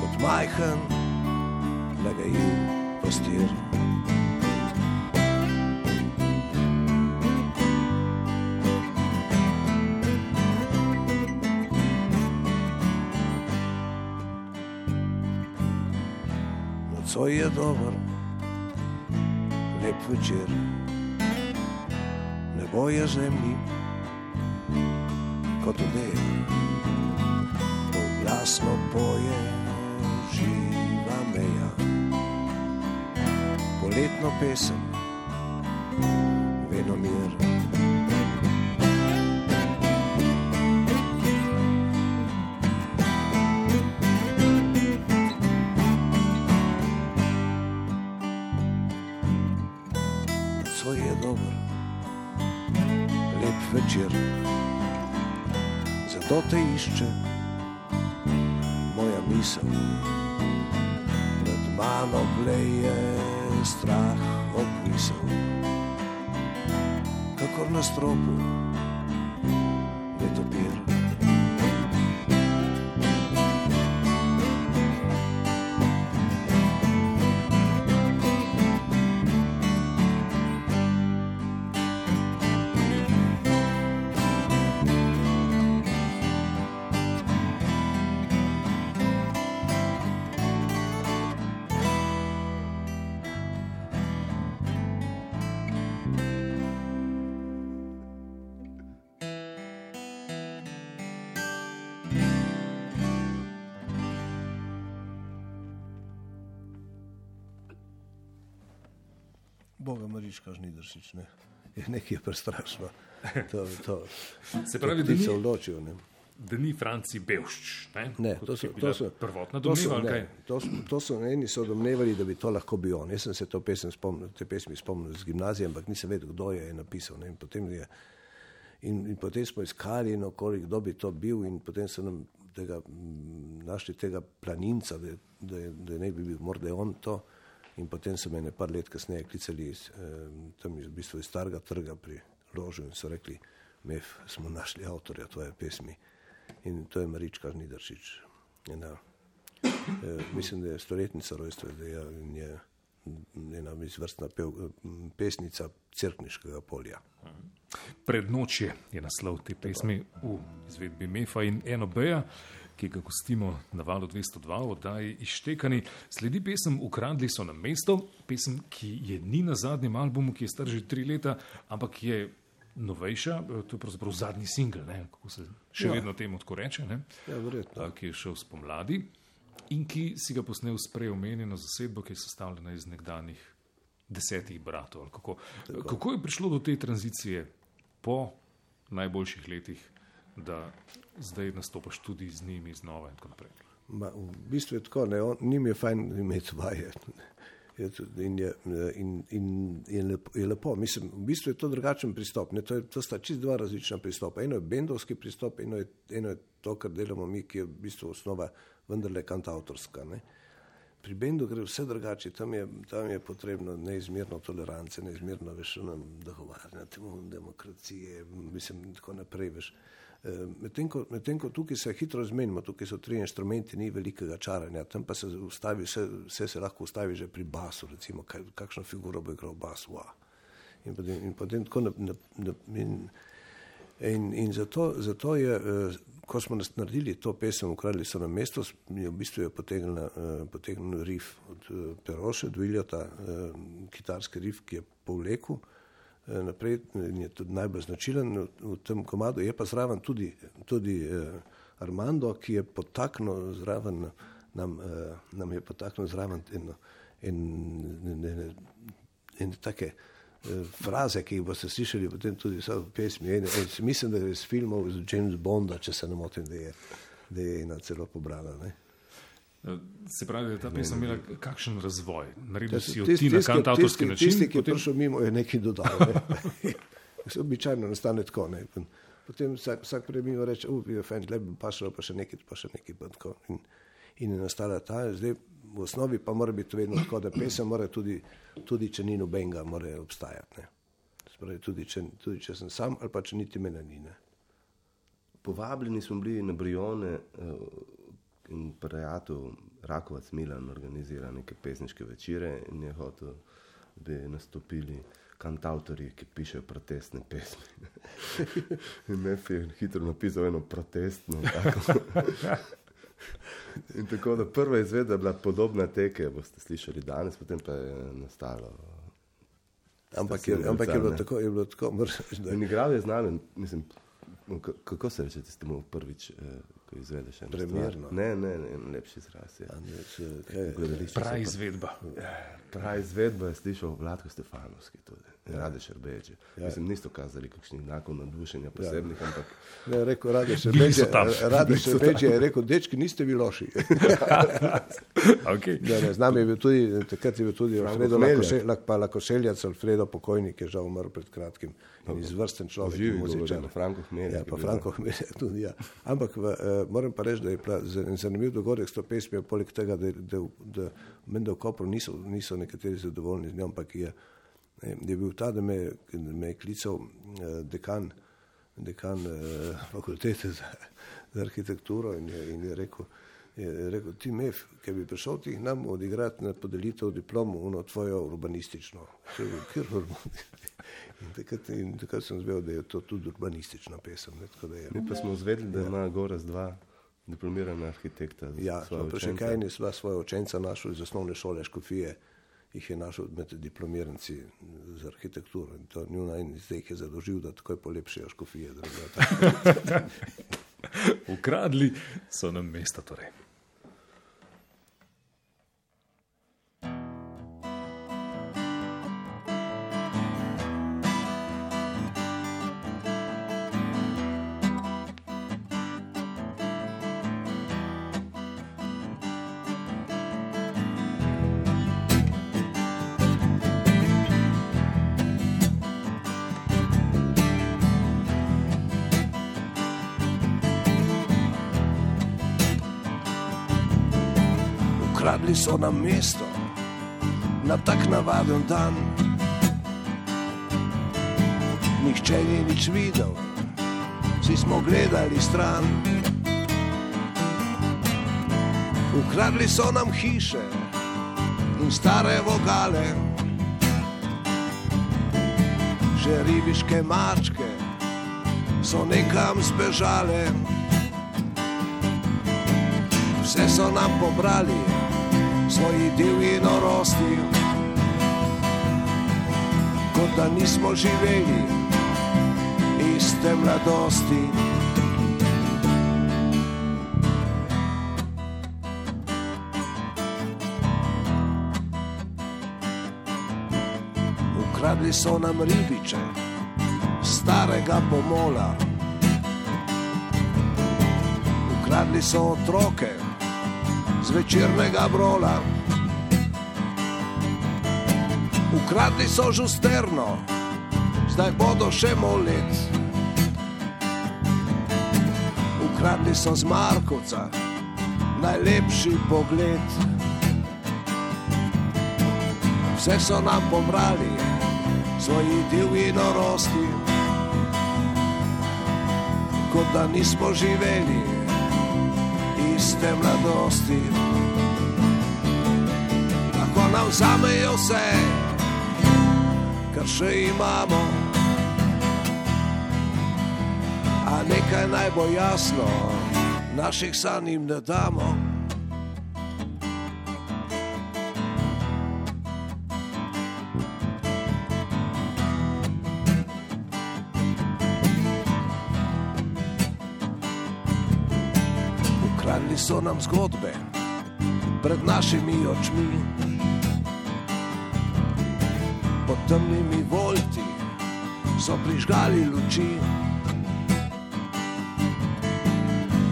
Kot majhen, nagajiv pastir. Nocoj je dober, lep večer, nebo je zemlji, kot odej, glasno poje živa meja. Poletno pesem, venomir. Nocoj zato te išče moja misel. Nad mano bleje strah obvisel, kakor na stropu Boga Marička žnidršič, ne. Je nekaj prestrašno. To, to, Se pravi, da ni, odločijo, ne. da ni Franci Belšč. Ne, Ne, Kot to so, to so, prvotna to so, domneva. ali kaj? ne, to, so, to so eni so domnevali, da bi to lahko bil on. Jaz sem se to pesem spomnil, te pesmi spomnil z gimnazije, ampak nisem vedel, kdo je napisal. Ne. In, potem je, in, in potem smo iskali, no, kolik, kdo bi to bil, in potem so nam tega, našli tega planinca, da, da, da ne bi bil morda on to. In potem so me ne par let kasneje klicali iz, eh, iz, v bistvu iz starega trga pri ložu in so rekli, Mef, smo našli avtorja tvoje pesmi. In to je Marička Žnidršič. Ena, eh, mislim, da je stoletnica rojstva, da je, in je ena izvrstna pev, pesnica crkniškega polja. Prednočje je naslov te pesmi v izvedbi Mefa in eno Beja, ki ga gostimo na valu 202, oddaji Ištekani. Sledi pesem Ukradli so nam mesto, pesem, ki je ni na zadnjem albumu, ki je star že tri leta, ampak je novejša, to je pravzaprav zadnji singl, ne, kako se še Ja. vedno temu tako reče, ne, Ja, verjetno. ki je šel spomladi in ki si ga posnel s preomenjeno zasedbo, ki je sestavljena iz nekdanjih desetih bratov. Kako, kako je prišlo do te tranzicije po najboljših letih, da zdaj nastopaš tudi z njimi znova in tako naprej? Ma, v bistvu je tako, ne, on, njim je fajn imeti vaje. Je tudi- In je, in, in je, lepo, je lepo. Mislim, v bistvu je to drugačen pristop. Ne, to, je, to sta čist dva različna pristopa. Eno je bendovski pristop, eno je, eno je to, kar delamo mi, ki je v bistvu osnova vendarle kantautorska. Ne. Pri bendu gre vse drugače, tam je, tam je potrebno neizmerno tolerance, neizmerno veš, nam dogovarjanja, demokracije, mislim, tako naprej. Veš. Eh, Medtem ko, medtem ko tukaj se hitro zmenimo, tukaj so tri inštrumenti, ni velikega čaranja, tam pa se ustavi, vse, vse se lahko ustavi že pri basu, recimo, kaj, kakšno figuro bo igral bas. Wow. In potem, in potem tako na, na, na, in, In, in zato, zato je, eh, ko smo naredili to pesem, ukradli so nam mesto, je v bistvu je potegnil, eh, potegnil rif od eh, Peroše, od Viljota, eh, kitarski rif, ki je povlekel naprej in je tudi najbolj značilen v, v tem komadu. Je pa zraven tudi, tudi eh, Armando, ki je potaknil zraven, nam, eh, nam je potaknil zraven eno, en, en, en, en take eh, fraze, ki jih boste slišali potem tudi v pesmi. En, en, mislim, da je iz filmov z James Bonda, če se ne motim, da je, da je ena celo pobrana. Ne? Se pravi, da je ta pesem imela kakšen razvoj? Naredil si jo ti na tisti, način, tisti, ki je potem- prišel mimo, je nekaj dodal. Ne? Se Običajno nastane tako. Ne? Potem vsak, vsak prej mimo reče, uf, je fajn, le bi pa šlo, pa še nekaj, pa še nekaj. Pa tako. in, in je nastala ta, zdaj v osnovi pa mora biti vedno tako, da pesem mora tudi, tudi če ni nobenega, mora obstajati. Ne? Se Pravi, tudi, če, tudi če sem sam ali pa če niti mene ni. Ne? Povabljeni smo bili na Brione uh, in prijatelj Rakovac Milan organizira neke pesniške večere in je hotel, da bi nastopili kantautori, ki pišejo protestne pesmi. in Mef je hitro napisal eno protestno. Tako. in tako da prva izvedba je bila podobna te, ki boste slišali danes, potem pa je nastalo. Ampak, je, ampak je bilo tako, je bilo tako reči, da In igral je z nami, mislim, k- kako se reče tistemu prvič, eh, ko izvedeš eno Premierno. stvar. Ne, ne, ne, lepši izraz je. Če- kaj- Gledališče Prav izvedba. Prav izvedba je slišal Vladko Stefanovski tudi. Ja. Rade Šerbeče. Ja. Mislim, niso kazali kakšnih znakov navdušenja posebnih, ja. ampak Ne, rekel, rade še Bili tam. rade še veče je rekel, dečki, niste vi loši. Okay. Ne, ne, z nami je bil tudi, takrat je bil tudi Alfredo Hmeljak. Lakose- Lak- pa Lakošeljac, Alfredo pokojnik je žal umrl pred kratkim. In izvrsten človek, Živi muzičar. Franko Hmeljak Ja, pa Franko Hmeljak tudi, ja. Ampak v, eh, moram pa reči, da je bila zanimiv dogodek s to pesmijo, poleg tega, da, da, da menda v Kopru niso, niso nekateri zadovoljni z njo, ampak je, je bil ta, da me, da me je klical eh, dekan, dekan eh, fakultete za, za arhitekturo in je, in je rekel, je rekel, ti Mef, ki bi prišel ti nam odigrati na podelitev diplomo, ono tvojo urbanistično. In takrat, in takrat sem zvedel, da je to tudi urbanistična pesem. Ne, da je, mi pa smo izvedeli, da ima Goraz dva diplomirana arhitekta. ja, pa še kaj ne sva svoje učence našli iz osnovne šole Škofije, jih je našel med diplomiranci z arhitekturo. In to njuna in zdaj jih je zadolžil, da takoj polepšajo Škofije. Ukradli so nam mesta. Torej. So nam mesto na tak navaden dan. Nihče ni nič videl, vsi smo gledali stran. Ukradli so nam hiše in stare vogale, že ribiške mačke so nekam zbežale. Vse so nam pobrali, svoji divji norosti, kot da nismo živeli iste mladosti. Ukradli so nam ribiče, starega pomola. Ukradli so otroke, zvečernega brola. Ukradli so žusterno, zdaj bodo še molet. Ukradli so z Markovca, najlepši pogled. Vse so nam pobrali, svoji divji norosti, kot da nismo živeli iste mladosti. Lahko nam vzamejo vse, kar še imamo. A nekaj naj bo jasno, naših sanj jim ne damo. Ukradli so nam zgodbe pred našimi očmi. Pod temnimi volti so prižgali luči.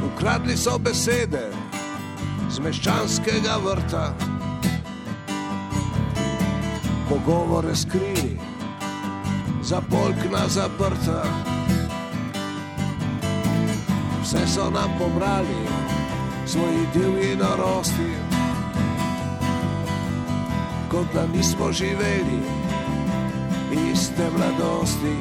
Ukradli so besede z meščanskega vrta, pogovore skrili, za polkna zaprta. Vse so nam pobrali, svoji divji norosti, kot da nismo živeli iste mladosti.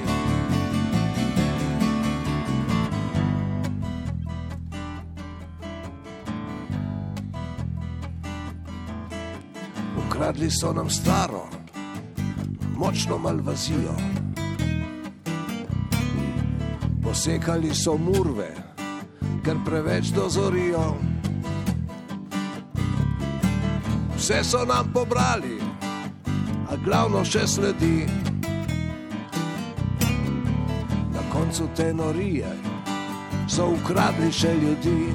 Ukradli so nam staro, močno malvazijo. Posekali so murve, ker preveč dozorijo. Vse so nam pobrali, a glavno še sledi. Na koncu te norije so ukradli še ljudi.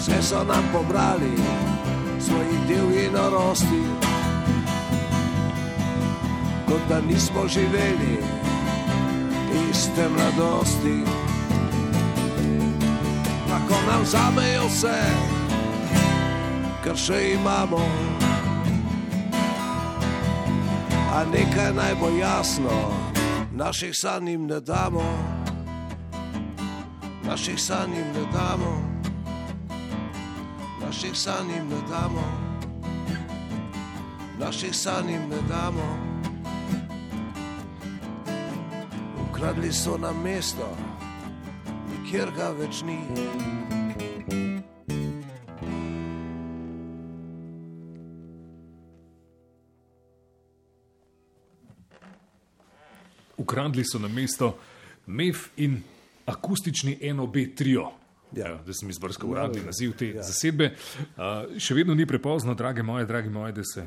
Vse so nam pobrali, svojih divjih norosti, kot da nismo živeli iste mladosti. Tako nam zamejo kar še imamo. A nekaj naj bo jasno, naših sanj jim ne damo, naših sanj jim ne damo, naših sanj jim ne damo, naših sanj jim ne damo. Ukradli so nam mesto, nikjer ga več ni. Ukradli so na mesto MEF in akustični NOB trio. Ja. Ja, da sem izbrskal uradni naziv te ja. zasedbe. Uh, še vedno ni prepozno, drage moje, dragi moje, da se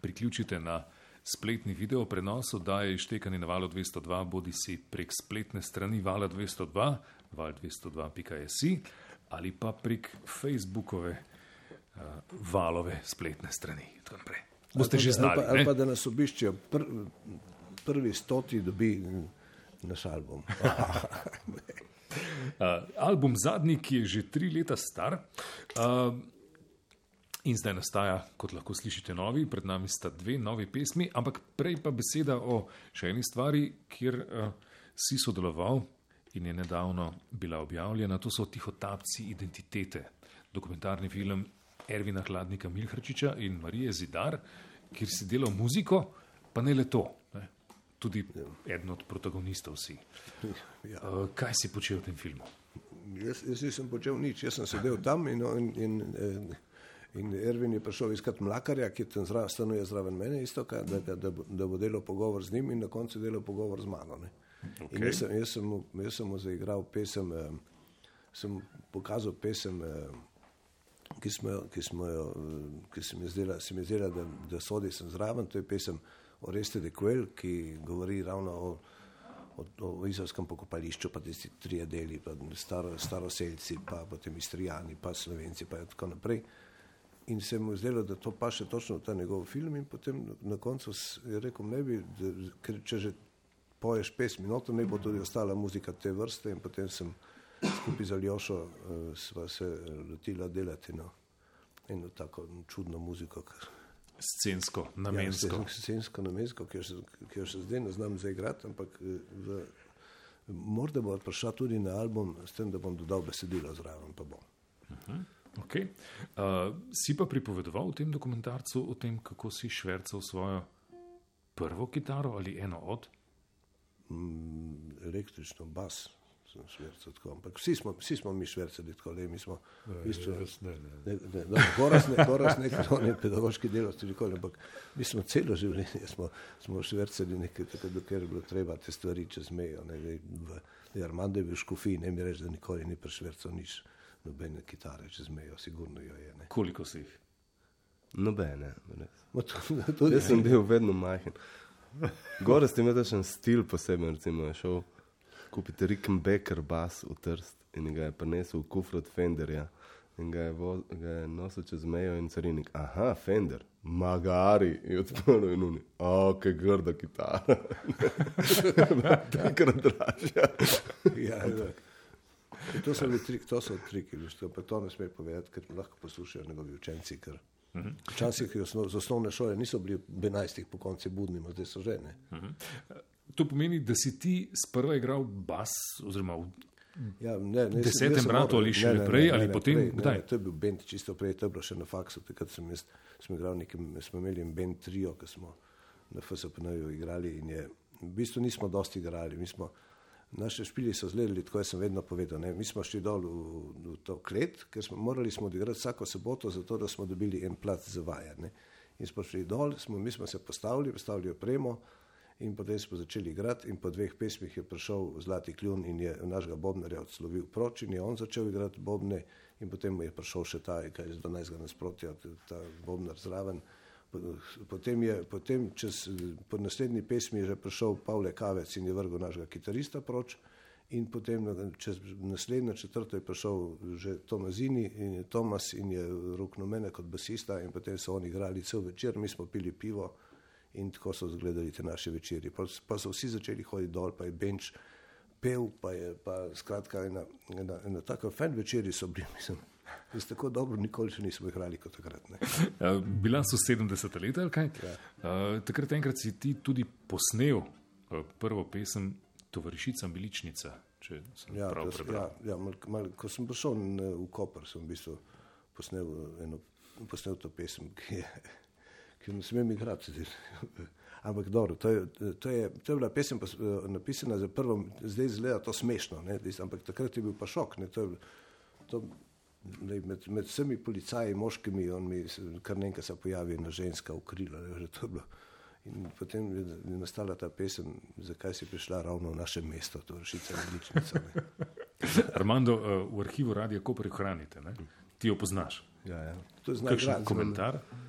priključite na spletni video prenos oddaje Štekanje na valu 202, bodi si prek spletne strani vala 202, val202.js ali pa prek Facebookove uh, valove spletne strani. Boste že znali. Ali pa, ali pa da nas obiščejo, pr, prvi stoti dobi naš album. Uh, album Zadnji, ki je že tri leta star. Uh, In zdaj nastaja, kot lahko slišite, novi, pred nami sta dve novi pesmi, ampak prej pa beseda o še eni stvari, kjer uh, si sodeloval in je nedavno bila objavljena. To so Tihotapci identitete, dokumentarni film Ervina Hladnika Milhrčiča in Marije Zidar, kjer si delal muziko, pa ne le to, ne? Tudi eden od protagonistov si. Ja. Uh, kaj si počel v tem filmu? Jaz, jaz nisem počel nič, jaz sem sedel tam in, in, in, eh, in Ervin je prišel iskat mlakarja, ki tam zra, stanuje zraven mene, isto, ka, da, da, da, da bo delal pogovor z njim in na koncu delal pogovor z mano. Ne. In jaz sem, jaz, sem, mu- jaz sem mu zaigral pesem, eh, sem pokazal pesem, eh, ki, smo, ki, smo jo, eh, ki se mi je zdela, se mi je zdela da, da sodi sem zraven, to je pesem Oreste de Quel, ki govori ravno o o, o izraelskem pokopališču, pa tisti trije deli, pa staro, staroseljci, pa potem istrijani, pa slovenci, pa tako naprej. In se mu je zdelo, da to paše točno v ta njegov film, in potem na koncu je rekel, ne bi, da, ker če že poješ pesmi, no to ne bo tudi ostala muzika te vrste, in potem sem skupaj z Aljošo uh, sva se lotila delati no, eno tako čudno muziko, kar Scensko, Ja, namensko. scen- Scensko namensko, ki jo še, ki jo še zdaj ne znam zaigrati, ampak eh, v, morda bo prišla tudi na album, s tem, da bom dodal besedilo zraven. Pa bom. Okay. Uh, si pa pripovedoval v tem dokumentarcu o tem, kako si švrcal svojo prvo kitaro ali eno od. Mm, električno bas sem švercal tako, ampak vsi smo, vsi smo mi švercali tako, le mi smo v bistvu. Ne, ne. Ne, ne, no, Goraz ne, Goraz ne, on je pedagoški delavci nikoli, ampak mi smo celo življenje smo, smo švercali nekaj, tako, dokler je bilo treba te stvari čez mejo. Ne, v, v, v Armando je bil škofi, ne mi reči, da nikoli ni prešvercal nič, nobene kitare čez mejo, sigurno jo je. Ne. Koliko si jih? Nobene. Ma to- Tudi, Jaz sem bil vedno majhen. Gore ste imeli takšen stil poseben, recimo je šel kupiti Rickenbacker bas v Trst in ga je prinesel v kufr od Fenderja. In ga je, voz, ga je nosil čez mejo in carinik. Aha, Fender, magari, je odprl in uni. O, kaj grda kitara. Takrat dražja. ja, ja. In To so bili triki, to so triki, veš, pa to ne sme povedati, ker lahko poslušajo njegovi učenci. Ker včasih je osnov, z osnovne šole niso bili ob 11 po konci budni, zdaj so žene. To pomeni, da si ti sprva igral bas, oziroma v Ja, ne, ne, Desetem sem bratu ali šele prej ali potem? prej, Kdaj? Ne, to je bil bend čisto prej, to je bilo še na faksu. Takrat sem jaz, smo igrali nekem, smo imeli en bend trio, ki smo na FSPN-ju igrali in je, v bistvu nismo dosti igrali. Mi smo, naše špili so zgledali, tako jaz sem vedno povedal, ne, mi smo šli dol v, v to klet, ker smo morali smo odigrati vsako soboto, zato da smo dobili en plac za vajanje. In smo šli dol, smo, mi smo se postavili, postavili opremo, In potem smo začeli igrati, in po dveh pesmih je prišel Zlati kljun in je našega Bobnarja odslovil proč, in je on začel igrati Bobne, in potem je prišel še ta, ki je z 12. nasprotja, ta Bobnar zraven. Potem je, potem čez, po naslednji pesmi je že prišel Pavle Kavec in je vrgel našega kitarista proč, In potem čez naslednjo četrto je prišel že Tomazini in je Tomas in je ruknil mene kot basista in potem so oni igrali cel večer, mi smo pili pivo in tako so izgledali te naše večerje. Pa, pa so vsi začeli hoditi dol, pa je benč pel, pa je pa skratka ena, ena, ena taka fan večerji so bili, mislim. Res tako dobro nikoli še nismo igrali kot takrat. Ne. Uh, bila so 70 let ali kaj? Ja. Uh, takrat enkrat si ti tudi posnel uh, prvo pesem Tovarišica Miličnica, če sem Ja, prav prebral. ja, ja, mal, mal, ko sem prišel v Koper, sem v bistvu posnel, eno, posnel to pesem, ki je, ki ne smem igrati. Ampak dobro, to je, to je, to je bila pesem eh, napisana za prvo, zdaj izgleda to smešno, ne, ampak takrat je bil pa šok. Ne, to, je- to, lej, med, med vsemi policaji, moškimi, on mi kar nekaj se pojavi ena ženska v krilo. Ne, to je bilo. In potem je, je nastala ta pesem, zakaj si prišla ravno v naše mesto, to rešica odličnica. ne. Armando, uh, v arhivu Radia Koper hranite, ne? ti jo poznaš. Ja, ja. To je znak komentar? da-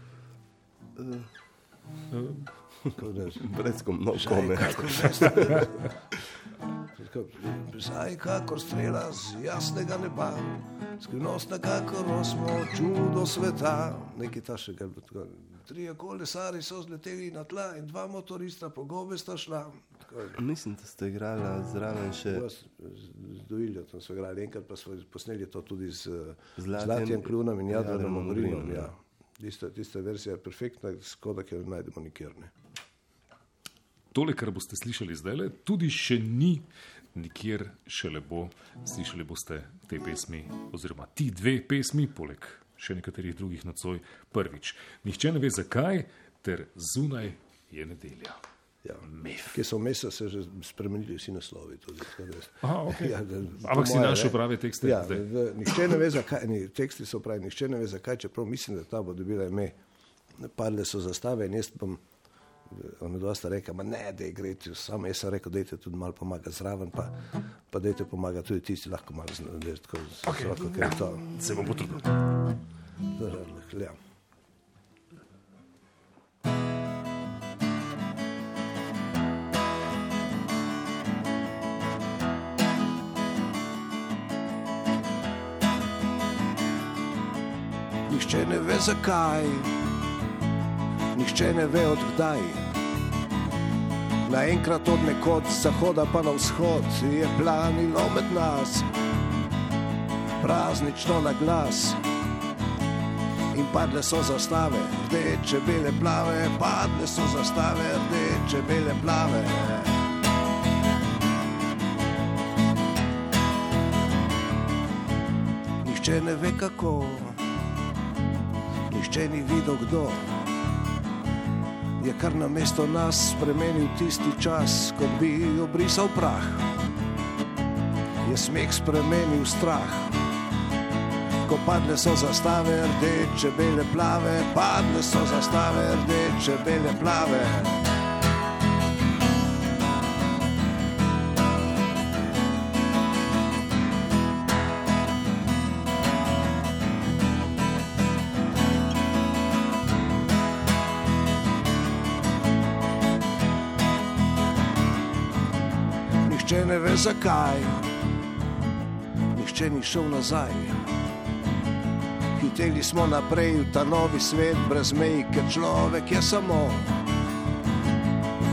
Brez kom, no, kome. Zdaj, kakor strela z jasnega neba, skrivnostna, kakor osmo čudo sveta. Nekaj tašega je bilo tako. Trije kolesari so zleteli na tla in dva motorista po gobe sta šla. Mislim, da ste igrali zraven še z Doviljo tam smo igrali, enkrat pa smo posneli to tudi z Zlatjem- Zlatjem Klunom in Jadranom Ogrinom. Ogrinom, Ja. Tista, tista verzija je perfektna, skoda, ki jo najdemo nikjer. Ne. Tole, kar boste slišali zdaj, tudi še ni nikjer, šele bo. Slišali boste te pesmi, oziroma ti dve pesmi, poleg še nekaterih drugih nocoj, prvič. Nihče ne ve zakaj, ter zunaj je nedelja. Ja. Mef. Ki so vmes se že spremenili vsi naslovi. Tudi, da. Aha, okej. Ja, da- Ampak si našel ne. prave tekste Ja, nihče ne ve, zakaj. Ni, teksti so pravi, nihče ne ve, zakaj, čeprav mislim, da ta bo dobila ime. Padle so zastave in jaz bom. On je dosta rekel, ma ne, da je gre, samo jaz sem rekel, dajte tudi malo pomagati zraven, pa, pa dajte pomagati tudi tisti, lahko malo znati, tako z okay. ker je to. Se bom potrudil. Zdaj, ja. Nihče ne ve zakaj, nihče ne ve odkdaj. Naenkrat od nekod, z zahoda pa na vzhod, je planilo med nas, praznično na glas. In padle so zastave, rdeče, bele, plave, padle so zastave, rdeče, bele, plave. Nihče ne ve kako, nihče ni videl kdo. Je kar na mesto nas spremenil tisti čas, kot bi obrisal prah. Je smeh spremenil strah. Ko padle so zastave, rdeče, bele, plave, padle so zastave, rdeče, bele, plave. Zakaj, nihče ni šel nazaj. Hiteli smo naprej v ta novi svet, brez mej, ker človek je samo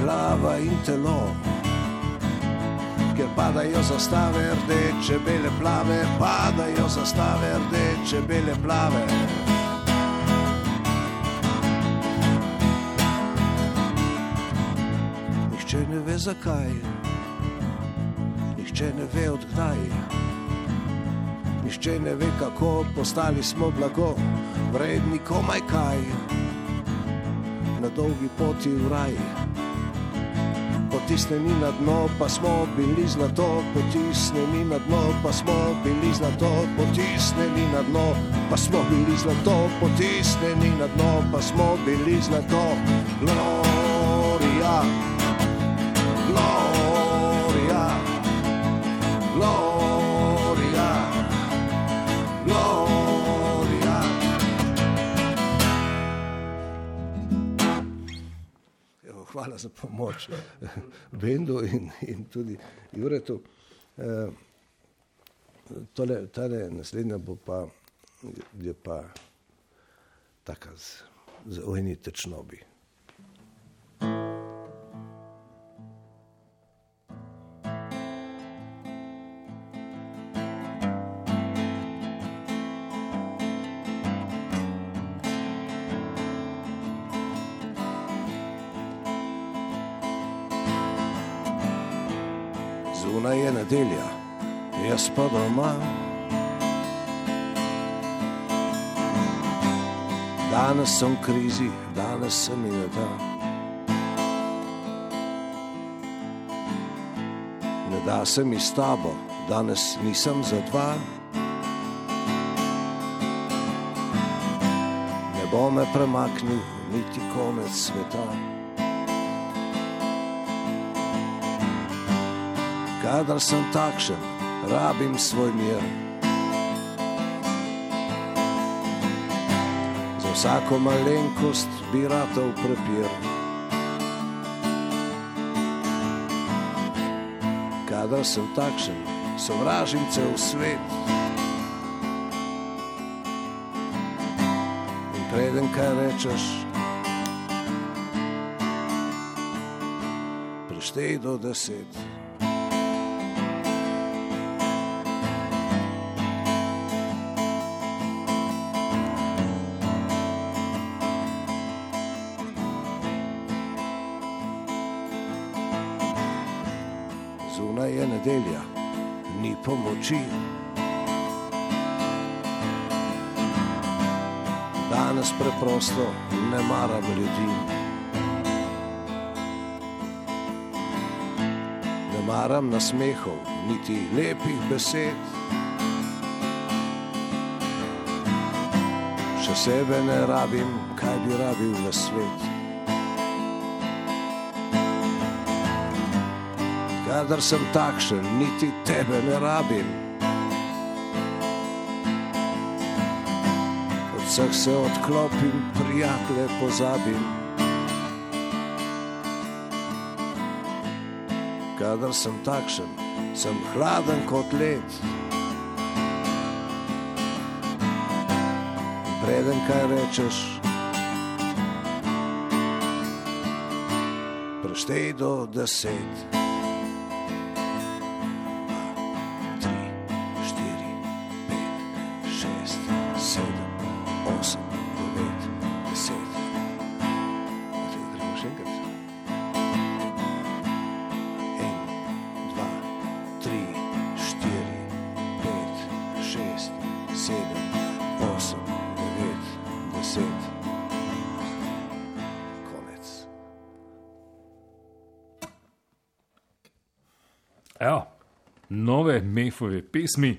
glava in telo. Ker padajo zastave, rdeče, bele, plave, padajo zastave, rdeče, bele, plave. Nihče ne ve zakaj, nihče ne ve odkdaj. Nihče ne ve kako, postali smo blago, vredni komaj kaj, na dolgi poti v raj. Potisnjeni na dno, pa smo bili zlato, potisnjeni na dno, pa smo bili zlato, potisnjeni na dno, pa smo bili zlato, potisnjeni na dno, pa smo bili zlato. Gloria, hvala za pomoč Bendu in, in tudi Juretu. Eh, tole, tale naslednja bo pa, je pa taka z, z ojni tečnobi. Zunaj je nedelja, jaz pa doma. Danes sem v krizi, danes se mi ne da. Ne da se mi s tabo, danes nisem za dva. Ne bo me premaknil niti konec sveta. Kadar sem takšen, rabim svoj mir. Za vsako malenkost bi ratov prepir. Kadar sem takšen, sovražim cel svet. In preden kaj rečeš, preštej do deset. Pomoči. Danes preprosto ne maram ljudi. Ne maram nasmehov, niti lepih besed. Še sebe ne rabim, kaj bi rabil na svet. Kadar sem takšen, niti tebe ne rabim. Od vseh se odklopim, prijatelje pozabim. Kadar sem takšen, sem hladen kot led. Preden kaj rečeš, preštej do deset. Nove mefove pesmi,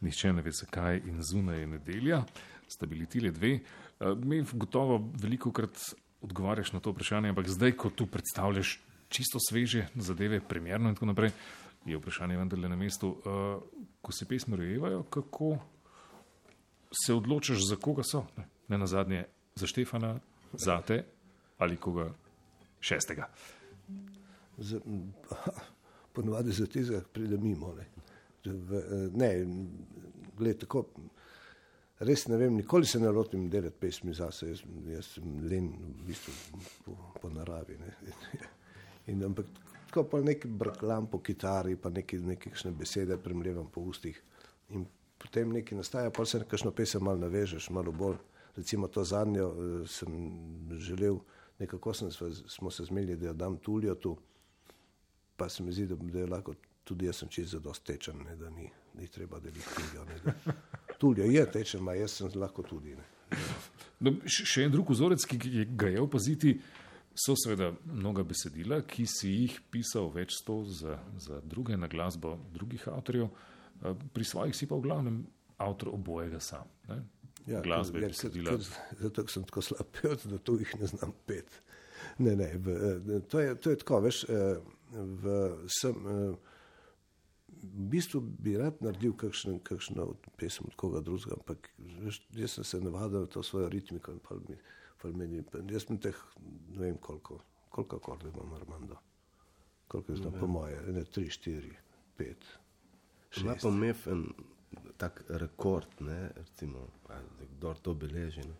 nihče ne ve zakaj in zunaj je nedelja, sta bili ti le dve. Eh, Mef gotovo veliko krat odgovarjaš na to vprašanje, ampak zdaj, ko tu predstavljaš čisto sveže zadeve, premjerno in tako naprej, je vprašanje vendarle na mestu. Eh, Ko se pesmi rojevajo, kako se odločiš, za koga so? Ne, ne na zadnje, za Štefana, za te ali koga šestega. Z- Ponovadi za ki pride mimo. Ne, eh, ne gled, tako, res ne vem, nikoli se ne lotim delati pesmi zase, jaz, jaz sem len v bistvu po, po naravi. In, ampak tako pa neki brklam po kitari, pa neki kakšne besede premljevam po ustih. In potem nekaj nastaja, pa se nekakšno pesem malo navežeš, malo bolj. Recimo to zadnjo eh, sem želel, nekako sem, smo se zmeli, da jo dam Tulijo tu pa se mi zdi, da, da je lahko tudi jaz sem čist zadost tečen, ne, da ni, ni treba deliti knjigo. ne, da- Tulio je tečen, ma jaz sem lahko tudi. Ne. No, še en drug vzorec, ki ga je opaziti, so seveda mnoga besedila, ki si jih pisal več sto za, za druge na glasbo drugih avtorjev, eh, pri svojih si pa v glavnem avtor obojega sam. Ne? Glasbe, ker- besedila. ker- Zato sem tako slab pevec, da tu jih ne znam pet. Ne, ne, v, eh, to, je, to je tako, veš, eh, v, sem, eh, v bistvu bi rad naredil kakšen, kakšno pesem od koga drugega, ampak veš, jaz sem se navadil na to svojo ritmiko in pol mi, pol meni, jaz sem teh, ne vem koliko, koliko akordov imam Armando. Koliko je znam, po moje, ne, tri, štiri, pet. Ima pa MEF en tak rekord, ne, recimo, kdo to beleži. Ne.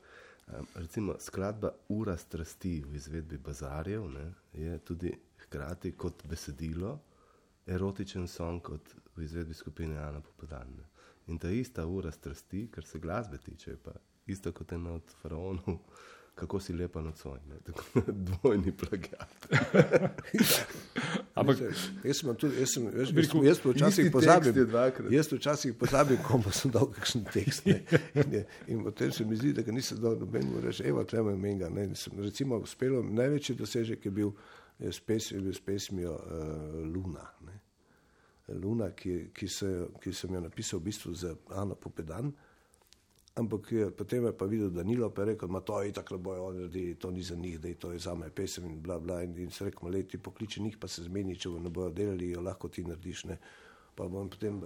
Recimo, skladba Ura strasti v izvedbi bazarjev ne, je tudi hkrati kot besedilo erotičen song kot v izvedbi skupine Ana Popodan. In ta ista ura strasti, kar se glasbe tiče, pa isto kot ena od faraonov, kako si lepa nocoj. Dvojni plagiat. Ampak jaz sem tudi, jaz sem, jaz, jaz, jaz včasih pozabim, jaz včasih pozabim, komu sem dal kakšen tekst. Ne. In, je, in potem se mi zdi, da ga nisem dal nobenemu reči, evo, treba je menga. Ne. Sem, recimo, uspelo, največji dosežek je bil s, pes, s pesmijo uh, Luna. Ne. Luna, ki, ki, se, ki sem jo napisal v bistvu za Ano Popedan, ampak je, potem je pa videl Danilo, pa je rekel, da to je tako, bojo naredili, to ni za njih, da je to za me pesem in bla bla. In, in se rekel, le ti pokliči njih, pa se zmeni, če ne bojo delali, jo lahko ti narediš. Ne. Pa bom potem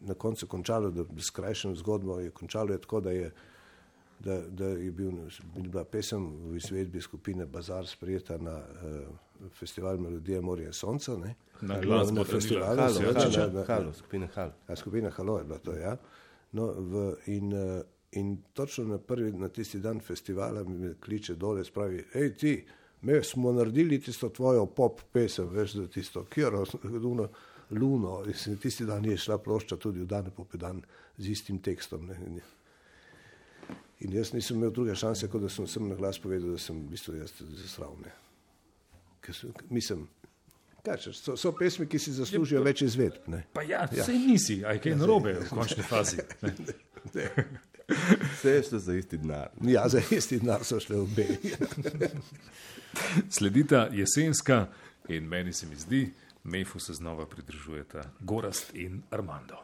na koncu končalo, da skrajšam zgodbo, je končalo je tako, da je, da, da je bil, bila pesem v izvedbi skupine Bazar sprejeta na uh, festival Melodije Morja in Sonca. Ne. Na glasbo festivalu, Halo, Halo, če- na- Halo, skupina Halo. A skupina Halo je bila to, ja. No, v, in, eh, in točno na, prvi, na tisti dan festivala me kliče dole, spravi, hej ti, me smo naredili tisto tvojo pop pesem, veš, za tisto Kiro, Luno, Luno. In tisti dan je šla plošča tudi v dan popedan z istim tekstom. Ne. In, in jaz nisem imel druge šanse, kot da sem vsem na glas povedal, da sem v bistvu jaz zasral. Ne. Sem, mislim, kaj, češ, so, so pesmi, ki si zaslužijo več izvedb. Ne. Pa ja, ja. sej nisi, aj kaj narobe v končni fazi. Ne. Vse je šlo za isti denar. Ja, za isti denar so šle obe. Sledita jesenska in meni se mi zdi, Mefu se znova pridružujeta Gorast in Armando.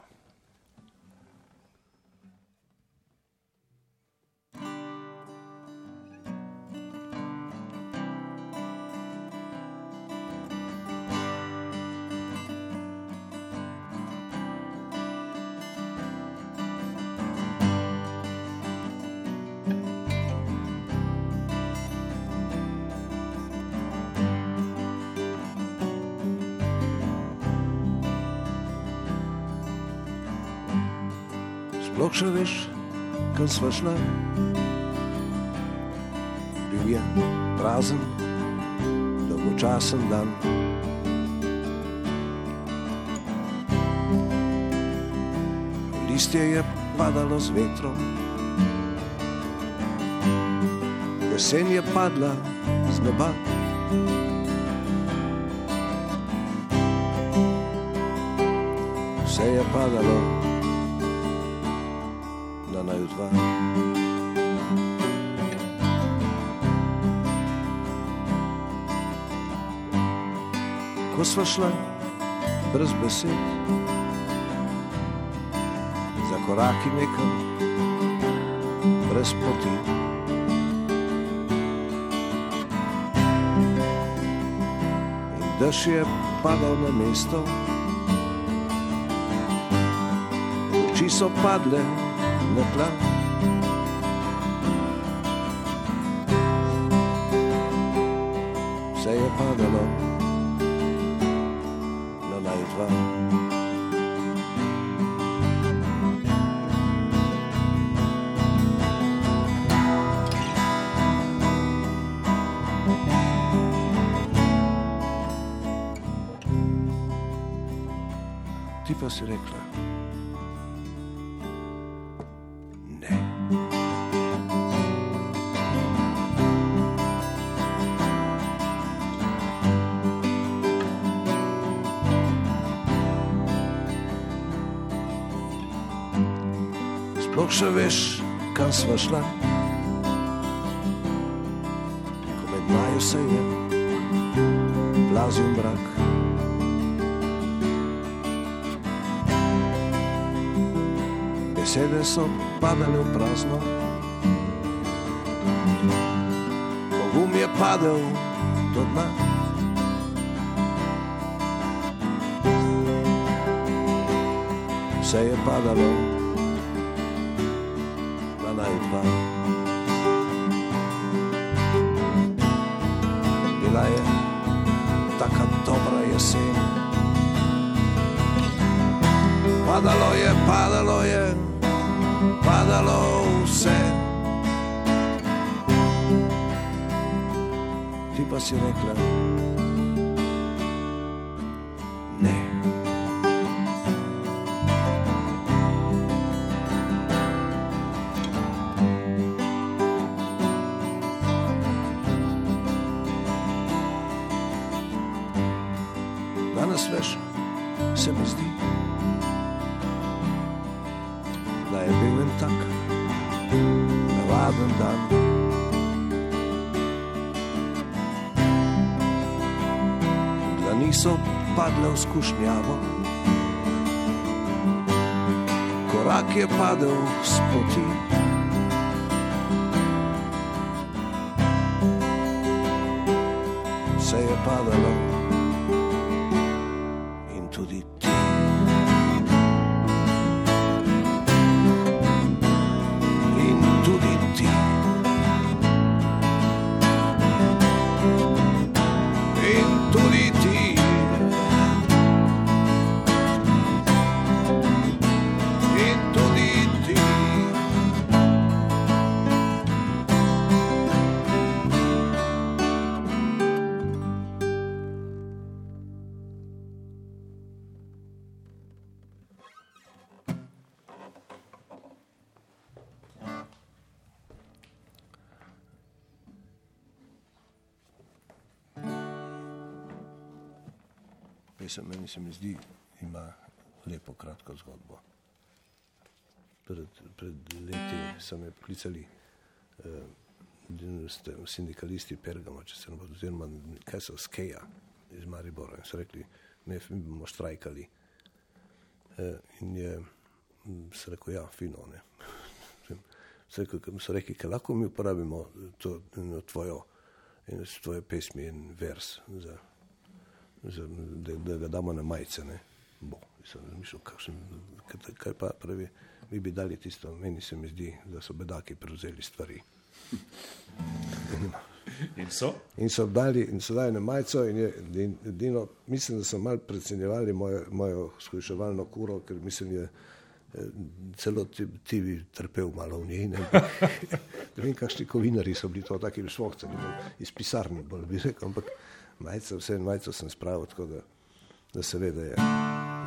Sva šla? Bil je prazen, dolgočasen dan. Listje je padalo z vetrom, jesen je padla z neba. Vse je padalo sva šla brez besed, za koraki nekam, brez poti. In dež je padal na mesto, oči so padle na tla. Pa si rekla, ne. Sploh še veš, kam sva šla. Ko med naju se je Besede so padale v prazno. Pogum je padel do dna. Vse je padalo na naj dva. Bila je taka dobra jesen. Pa Padalo je, padalo je, padalo vse. Ti pa si rekla, padle v skušnjavo, korak je padel s poti. Vse je padalo se mi zdi, ima lepo kratko zgodbo. Pred, pred leti so me poklicali eh, sindikalisti Pergama, če se ne bodo, oziroma kaj so Skeja iz Maribora in so rekli, mi, mi bomo štrajkali. Eh, in je se rekel, ja, fino, ne. Se rekel, so rekli, kaj lahko mi uporabimo to, eno tvojo, eno tvoje pesmi in vers za, da, da ga damo na majice. Ne? Bo, sem razmišljal, kakšen, kaj, kaj pa pravi, mi bi dali tisto, meni se mi zdi, da so bedaki prevzeli stvari. In so? In so dali, in so dali na majico in je, in, edino, mislim, da so mal predcenjevali mojo, mojo skuševalno kuro, ker mislim, je eh, celo ti, ti bi trpel malo v njej. Ne, ne vem, kakšni kovinari so bili to, taki švohci, iz pisarni bolj bi rekel, ampak majico, vse majico sem spravil, tako da, da se ve, da je,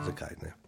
zakaj ne.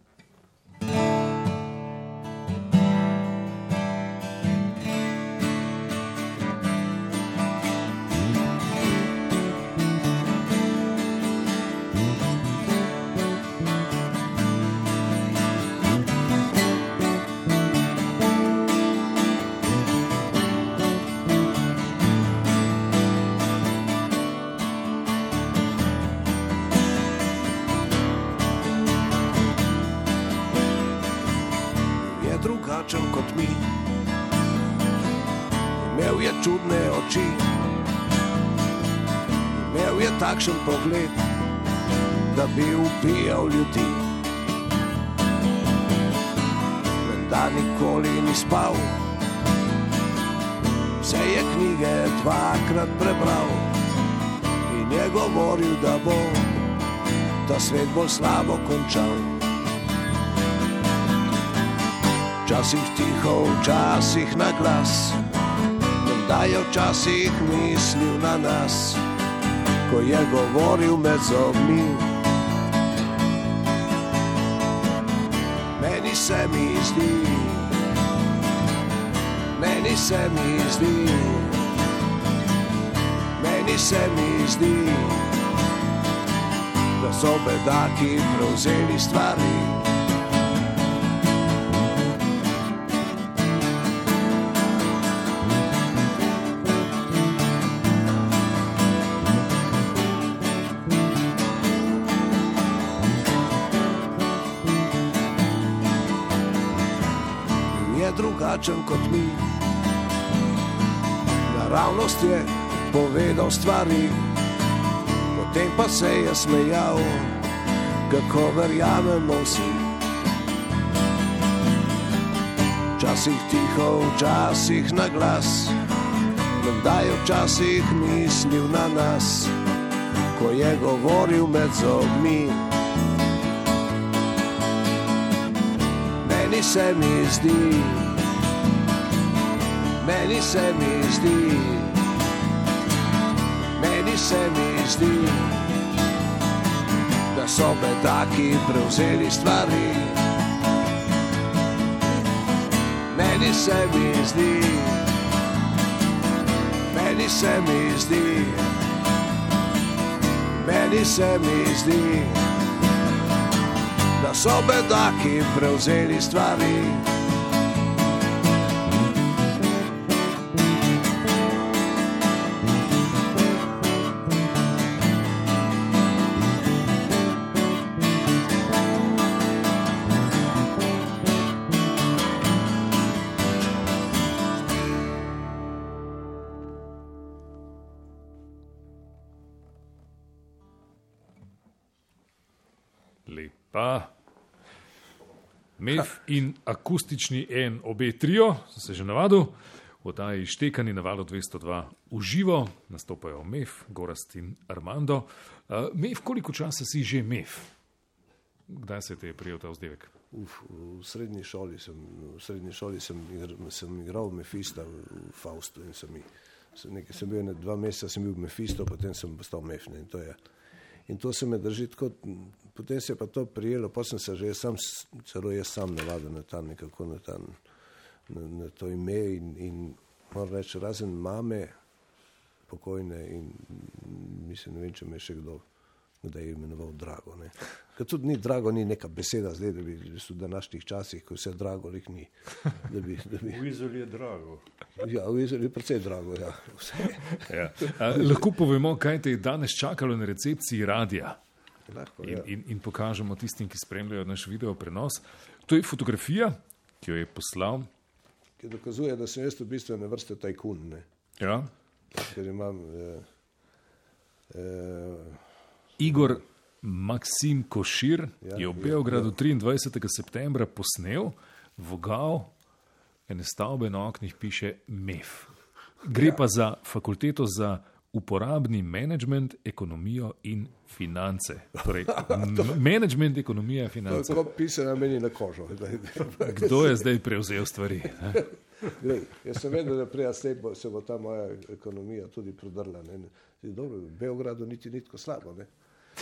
Pogled, da bi ubijal ljudi. Menda nikoli ni spal, vse je knjige dvakrat prebral in je govoril, da bo ta svet bolj slabo končal. Včasih tiho, včasih na glas, da je včasih mislil na nas, ko je govoril med zobmi. Meni se mi zdi, meni se mi zdi, meni se mi zdi, da so bedaki prevzeli stvari. Drugačen kot mi. Naravnost je povedal stvari, potem pa se je smejal, kako verjamemo vsi. Včasih tiho, včasih na glas, da je včasih mislil na nas, ko je govoril med zobmi. Meni se mi zdi, meni se mi zdi, meni se mi zdi, da so bedaki prevzeli stvari. Meni se mi zdi, meni se mi zdi, meni se mi zdi, da so bedaki prevzeli stvari. Lepa. Mef in akustični en, obe trio, sem se že navadil, v oddaji Štekani na valu 202 uživo, nastopajo Mef, Gorast in Armando. Uh, Mef, koliko časa si že Mef? Kdaj se te je prijel ta vzdevek? Uf, v srednji šoli sem, v srednji šoli sem, igr, sem igral Mefista v, Faustu in sem, sem, nekaj, sem bil ene dva meseca, sem bil Mefisto, potem sem postal Mefne in to je. In to se me drži m, potem se je pa to prijelo, pa sem se že sam, celo jaz sam navadil na ta nekako na, ta, na, na to ime in, in moram reči, razen mame, pokojne in mislim, ne vem, če me še kdo da je imenoval Drago. Ne. Ker tudi ni Drago, ni neka beseda zdaj, da bi v današnjih časih, ko vse Drago lih ni. Da bi, da bi, V Izoli je drago. ja, v Izraelu je precej Drago, ja. Vse. Ja. Uh, lahko povemo, kaj te je danes čakalo na recepciji radia. Lahko, In, ja. in, in pokažemo tistim, ki spremljajo naš video prenos. To je fotografija, ki jo je poslal. Ki dokazuje, da sem jaz v bistvu ene vrste tajkun, ne. Ja. ker imam eh, eh, Igor Maksim Košir Ja, je v ja, Beogradu 23. septembra posnel vogal ene stavbe na oknih, piše MEF. Gre pa za fakulteto za uporabni menedžment, ekonomijo in finance. Torej, m- menedžment, ekonomija, finance. tako pisana meni na kožo. Kdo je zdaj prevzel stvari? ne? Glej, jaz sem vedel, da prej bo, se bo ta moja ekonomija tudi prodrla. Ne. Ne. Dobro, v Beogradu niti ni tako slabo. Ne.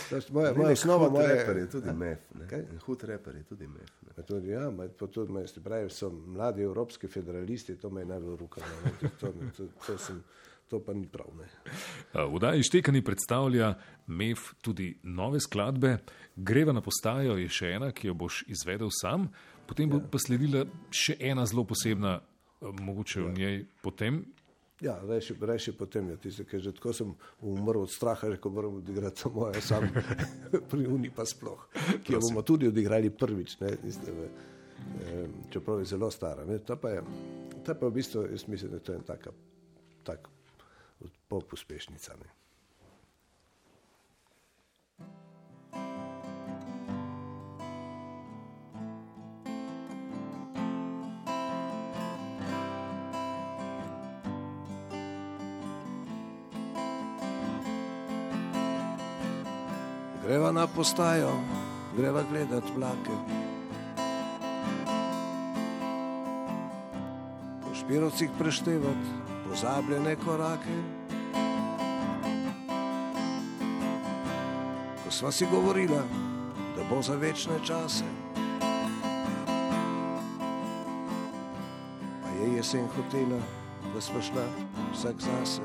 Znaš, Moja, moja osnova, hud reper je tudi mef. ne. Kaj? Hud reper je tudi mef. ne. Tudi, ja, pa tudi, ste pravi, so mladi evropski federalisti, to me je najbolj rukalo. ne. To, to, to, to, sem, to pa ni prav. Ne. V Daji Štekani predstavlja MEF tudi nove skladbe. Greva na postajo je še ena, ki jo boš izvedel sam, potem bo pa sledila še ena zelo posebna, mogoče v njej potem. Ja, reši, reši potem je tisto, ker že tako sem umrl od straha, ko moram odigrati to moje sam, pri Uni pa sploh, ki jo bomo tudi odigrali prvič, ne, tiste, v, eh, čeprav je zelo stara. Ne, ta, pa je, ta pa v bistvu, jaz mislim, da to je to taka, tak pop uspešnica. Ne. Greva na postajo, greva gledat vlake. Po špirovcih preštevat pozabljene korake. Ko sva si govorila, da bo za večne čase. Pa je jesen hotela, da sva šla vsak zase.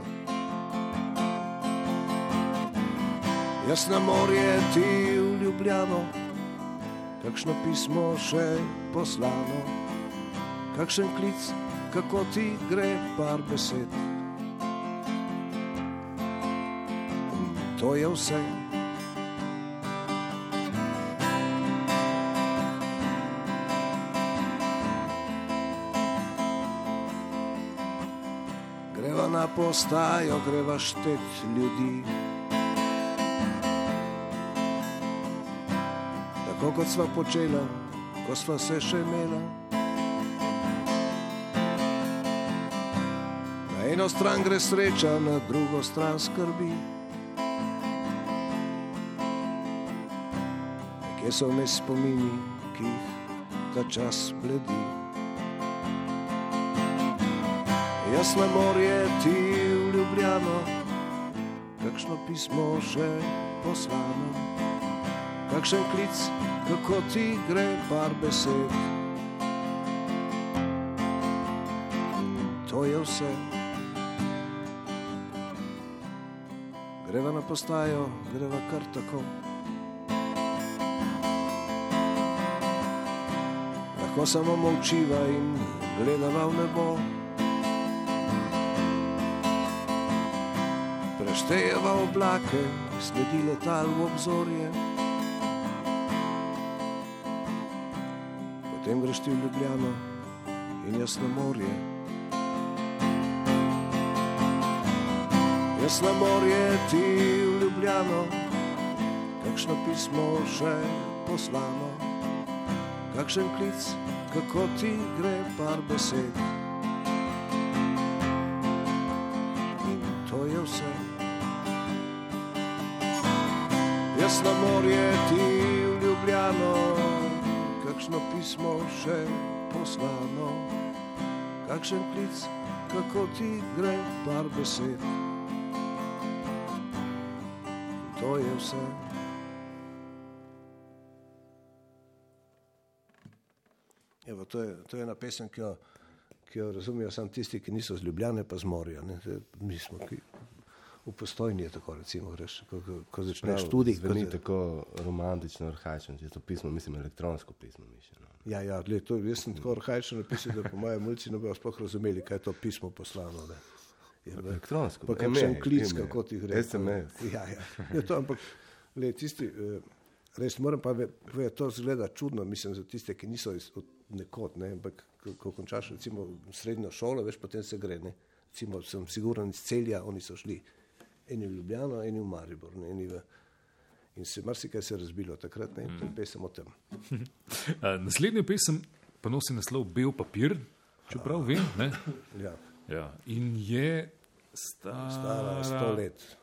Jaz na morje, ti v Ljubljano, kakšno pismo še poslano, kakšen klic, kako ti gre par besed. To je vse. Greva na postajo, greva štet ljudi. tako kot sva počela, ko sva se še imela. Eno stran gre sreča, na drugo stran skrbi. Nekje so vmes spomini, ki jih ta čas bledi. Jaz na morje, ti v Ljubljano, kakšno pismo že poslano, kakšen klic, kako ti gre par besed. To je vse. Greva na postajo, greva kar tako. Lahko samo molčiva in gledava v nebo. Preštejeva oblake, sledi letal v obzorje. Potem greš ti v Ljubljano in jaz na morje. Jaz na morje, ti v Ljubljano, kakšno pismo že poslano, kakšen klic, kako ti gre par besed. In to je vse. Jaz na morje, ti v Ljubljano, kakšno pismo že poslano, kakšen klic, kako ti gre par besed. Vse. Evo, to, je, to je ena pesem, ki jo, ki jo razumejo samo tisti, ki niso z Ljubljane, pa z morja. ne. Mi smo ki, v postojni, tako recimo, greš, ko, ko, ko začneš študij. ko Zveni se- tako romantično, arhaično, če to pismo, mislim, elektronsko pismo. Mišljeno. Ja, ja, gled, to, jaz sem tako arhaično napisal, da po mojem mulci ne bojo sploh razumeli, kaj je to pismo poslano. Ne. Je, ne. Elektronsko. Pa kakšen klic, kako ti gre. SMS. Ja, ja. ja to, ampak, gled, tisti, eh, res moram pa povedati, to zgleda čudno, mislim, za tiste, ki niso iz, od nekod, ne, ampak ko, ko končaš recimo srednjo šolo, veš, potem se gre, ne. Recimo, sem siguren iz celja, oni so šli. Eni v Ljubljano, eni v Maribor, ne, eni v... In se marsikaj se je razbilo takrat, ne, in to je pesem o tem. Uh, naslednja pesem pa nosi naslov Bel papir, čeprav vem. Ne? Ja, Ja. In je stara, stara sto let.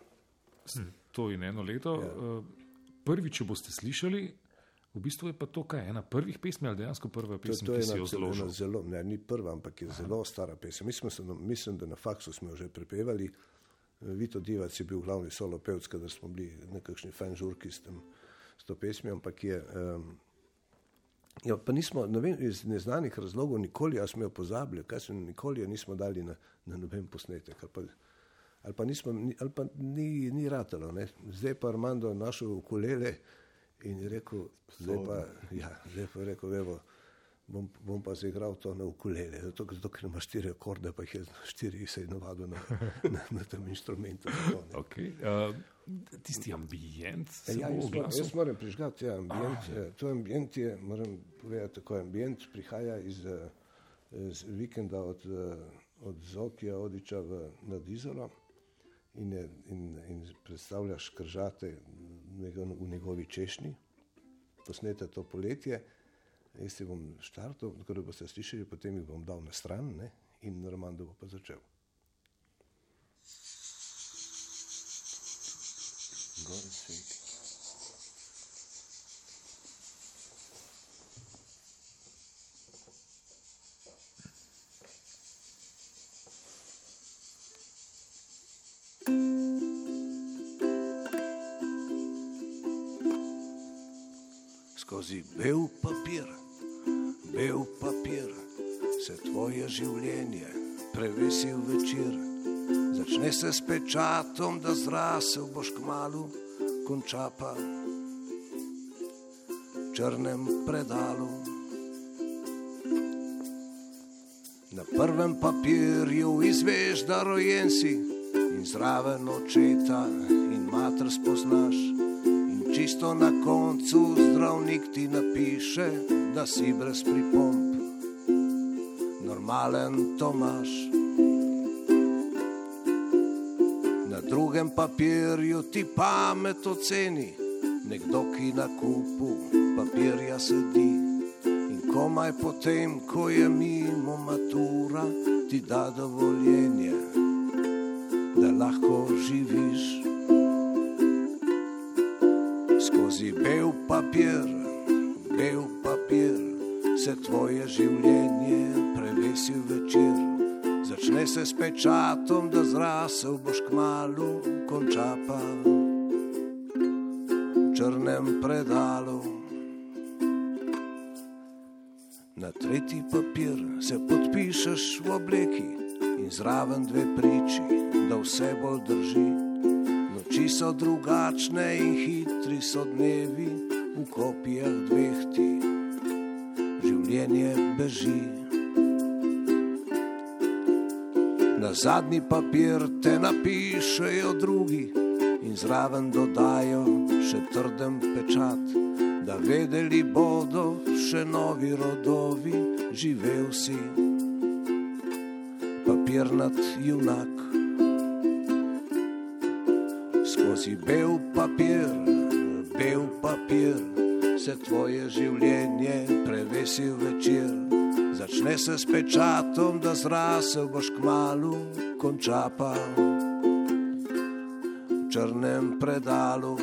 To in eno leto. Ja. Ja. Prvič, če boste slišali, v bistvu je pa to kaj, ena prvih pesmi ali dejansko prva To, pesem, to je ki si jo zložil. zelo, ne, ni prva, ampak je zelo stara pesem. Mi smo se, mislim, da na faksu smo jo že prepevali. Vito Divac je bil glavni solo pevc, kadar smo bili nekakšni fajn žurki s, tem, s to pesmijo, ampak je. Um, ja, pa nismo, ne vem, iz neznanih razlogov nikoli, a smo jo pozabili, kaj smo nikoli jo nismo dali na, na noben posnetek. Ali pa, ali pa, nismo, ni- ali pa ni, ni ratalo. Ne. Zdaj pa Armando našel ukulele in je rekel, zdaj pa, ja, zdaj pa rekel, evo, bom, bom pa zaigral to na ukulele, zato, zato ker ima štiri akorde, pa jih je štiri se je navadil na, na, na tem inštrumentu. Tako, ne. Okay. Uh, tisti ambient, se Ja, jaz, moram, jaz moram prižgati ja, ambient. Ah, to ambient je, moram povedati, tako ambient prihaja iz, eh, iz vikenda od, eh, od Zokija Odiča v, nad Izolo in, je, in, in predstavljaš kržate v njegovi češnji, posnete to poletje. Jaz si bom štartal, tako da boste slišali, potem jih bom dal na stran ne, in Romando bo pa začel. Gori sveti. Skozi bel papir, bel papir, se tvoje življenje prevesi v večer. Začne se s pečatom, da zrasel boš k malu, konča pa v črnem predalu. Na prvem papirju izveš, da rojen si in zraven očeta in mater spoznaš. In čisto na koncu zdravnik ti napiše, da si brez pripomb, normalen Tomaš. Drugem papirju ti pamet oceni, nekdo, ki na kupu papirja sedi. In komaj potem, ko je mimo matura, ti da dovoljenje, da lahko živiš. Skozi bel papir, bel papir, se tvoje življenje prevesi v večer. Začne se s pečatom, da zrasel boš k malu, konča pa v črnem predalu. Na tretji papir se podpišeš v obleki in zraven dve priči, da vse bolj drži. Noči so drugačne in hitri so dnevi v kopijah dveh ti. Življenje beži. Na zadnji papir te napišejo drugi in zraven dodajo še trden pečat, da vedeli bodo še novi rodovi, živel si. Papirnat junak. Skozi bel papir, bel papir, se tvoje življenje prevesi večer. Začne se s pečatom, da zrasel boš k malu, konča pa v črnem predalu.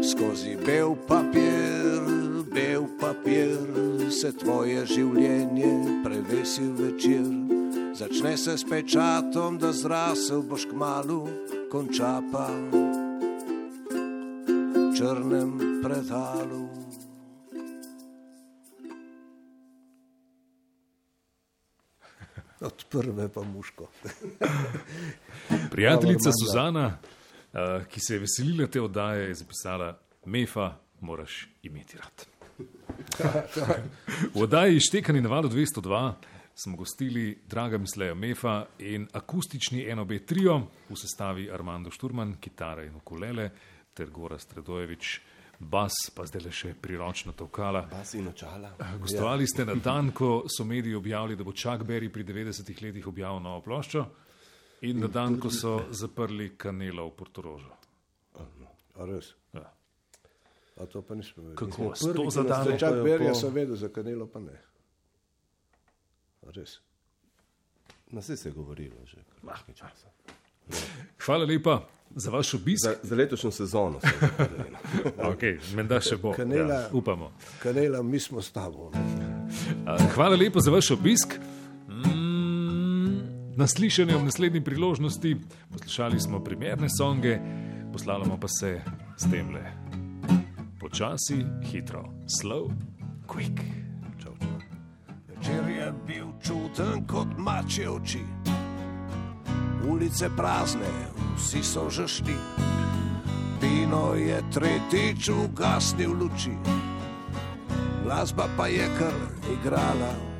Skozi bel papir, bel papir, se tvoje življenje prevesi večer. Začne se s pečatom, da zrasel boš k malu, konča pa v črnem predalu. Od prve pa muško. Prijateljica Suzana, uh, ki se je veselila te oddaje, je zapisala: Mefa moraš imeti rad. V oddaji Štekani na valu 202 smo gostili Draga Misleja Mefa in akustični NOB trio v sestavi Armando Šturman, kitara in ukulele ter Gora Stredojevič, bas, pa zdaj le še priročna tokala. Bas in očala. Gostovali ste na dan, ko so mediji objavili, da bo Chuck Berry pri 90 letih objavil novo ploščo, in na dan, ko so zaprli kanelo v Portorožu. A res? Ja. A to pa nismo vedeli. Kako? Nismo prvi, Sto ki za Stopajo Berija po- sem vedel, za kanelo pa ne. A res? Na vse se je govorilo že kar nekaj časa. Hvala lepa za vaš obisk. Za, za letošnjo sezono. se je govorilo. Okay, Menda še bo. Kanela- Ja, upamo. Kanela, mi smo s tabo. Hvala lepa za vaš obisk. Mm, Naslišanje ob naslednji priložnosti. Poslušali smo primerne songe, poslavljamo pa se s tem le. Počasi, hitro, slow, quick. Čau, čau. Večer je bil čuten kot mače oči. Ulice prazne, vsi so že šli. Pino je tretjič ugasnil luči, glasba pa je kar igrala.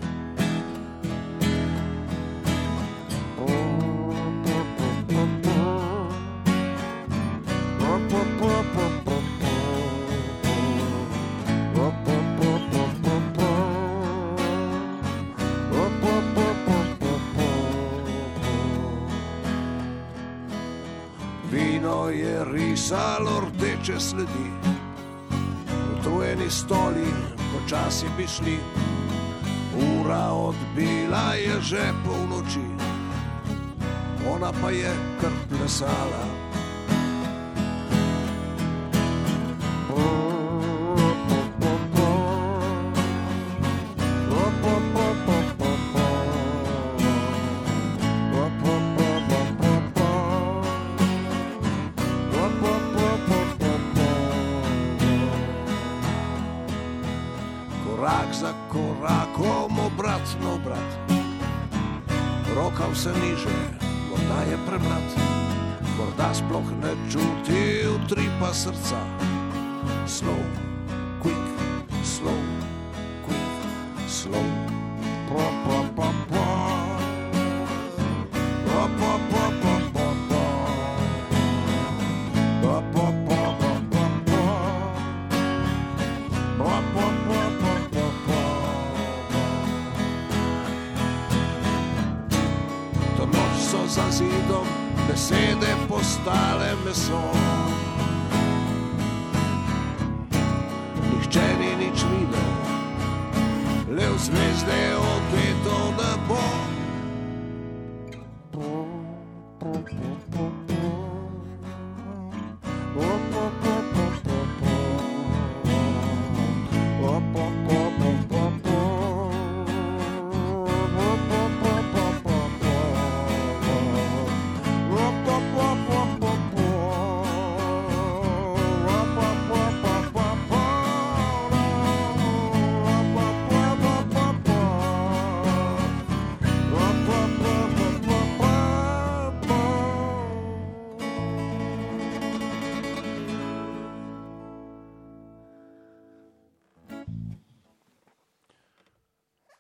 Rdeče sledi, utrujeni stoli, počasi bi šli. Ura odbila je že polnoči, ona pa je kar plesala. Srca. Oh, oh.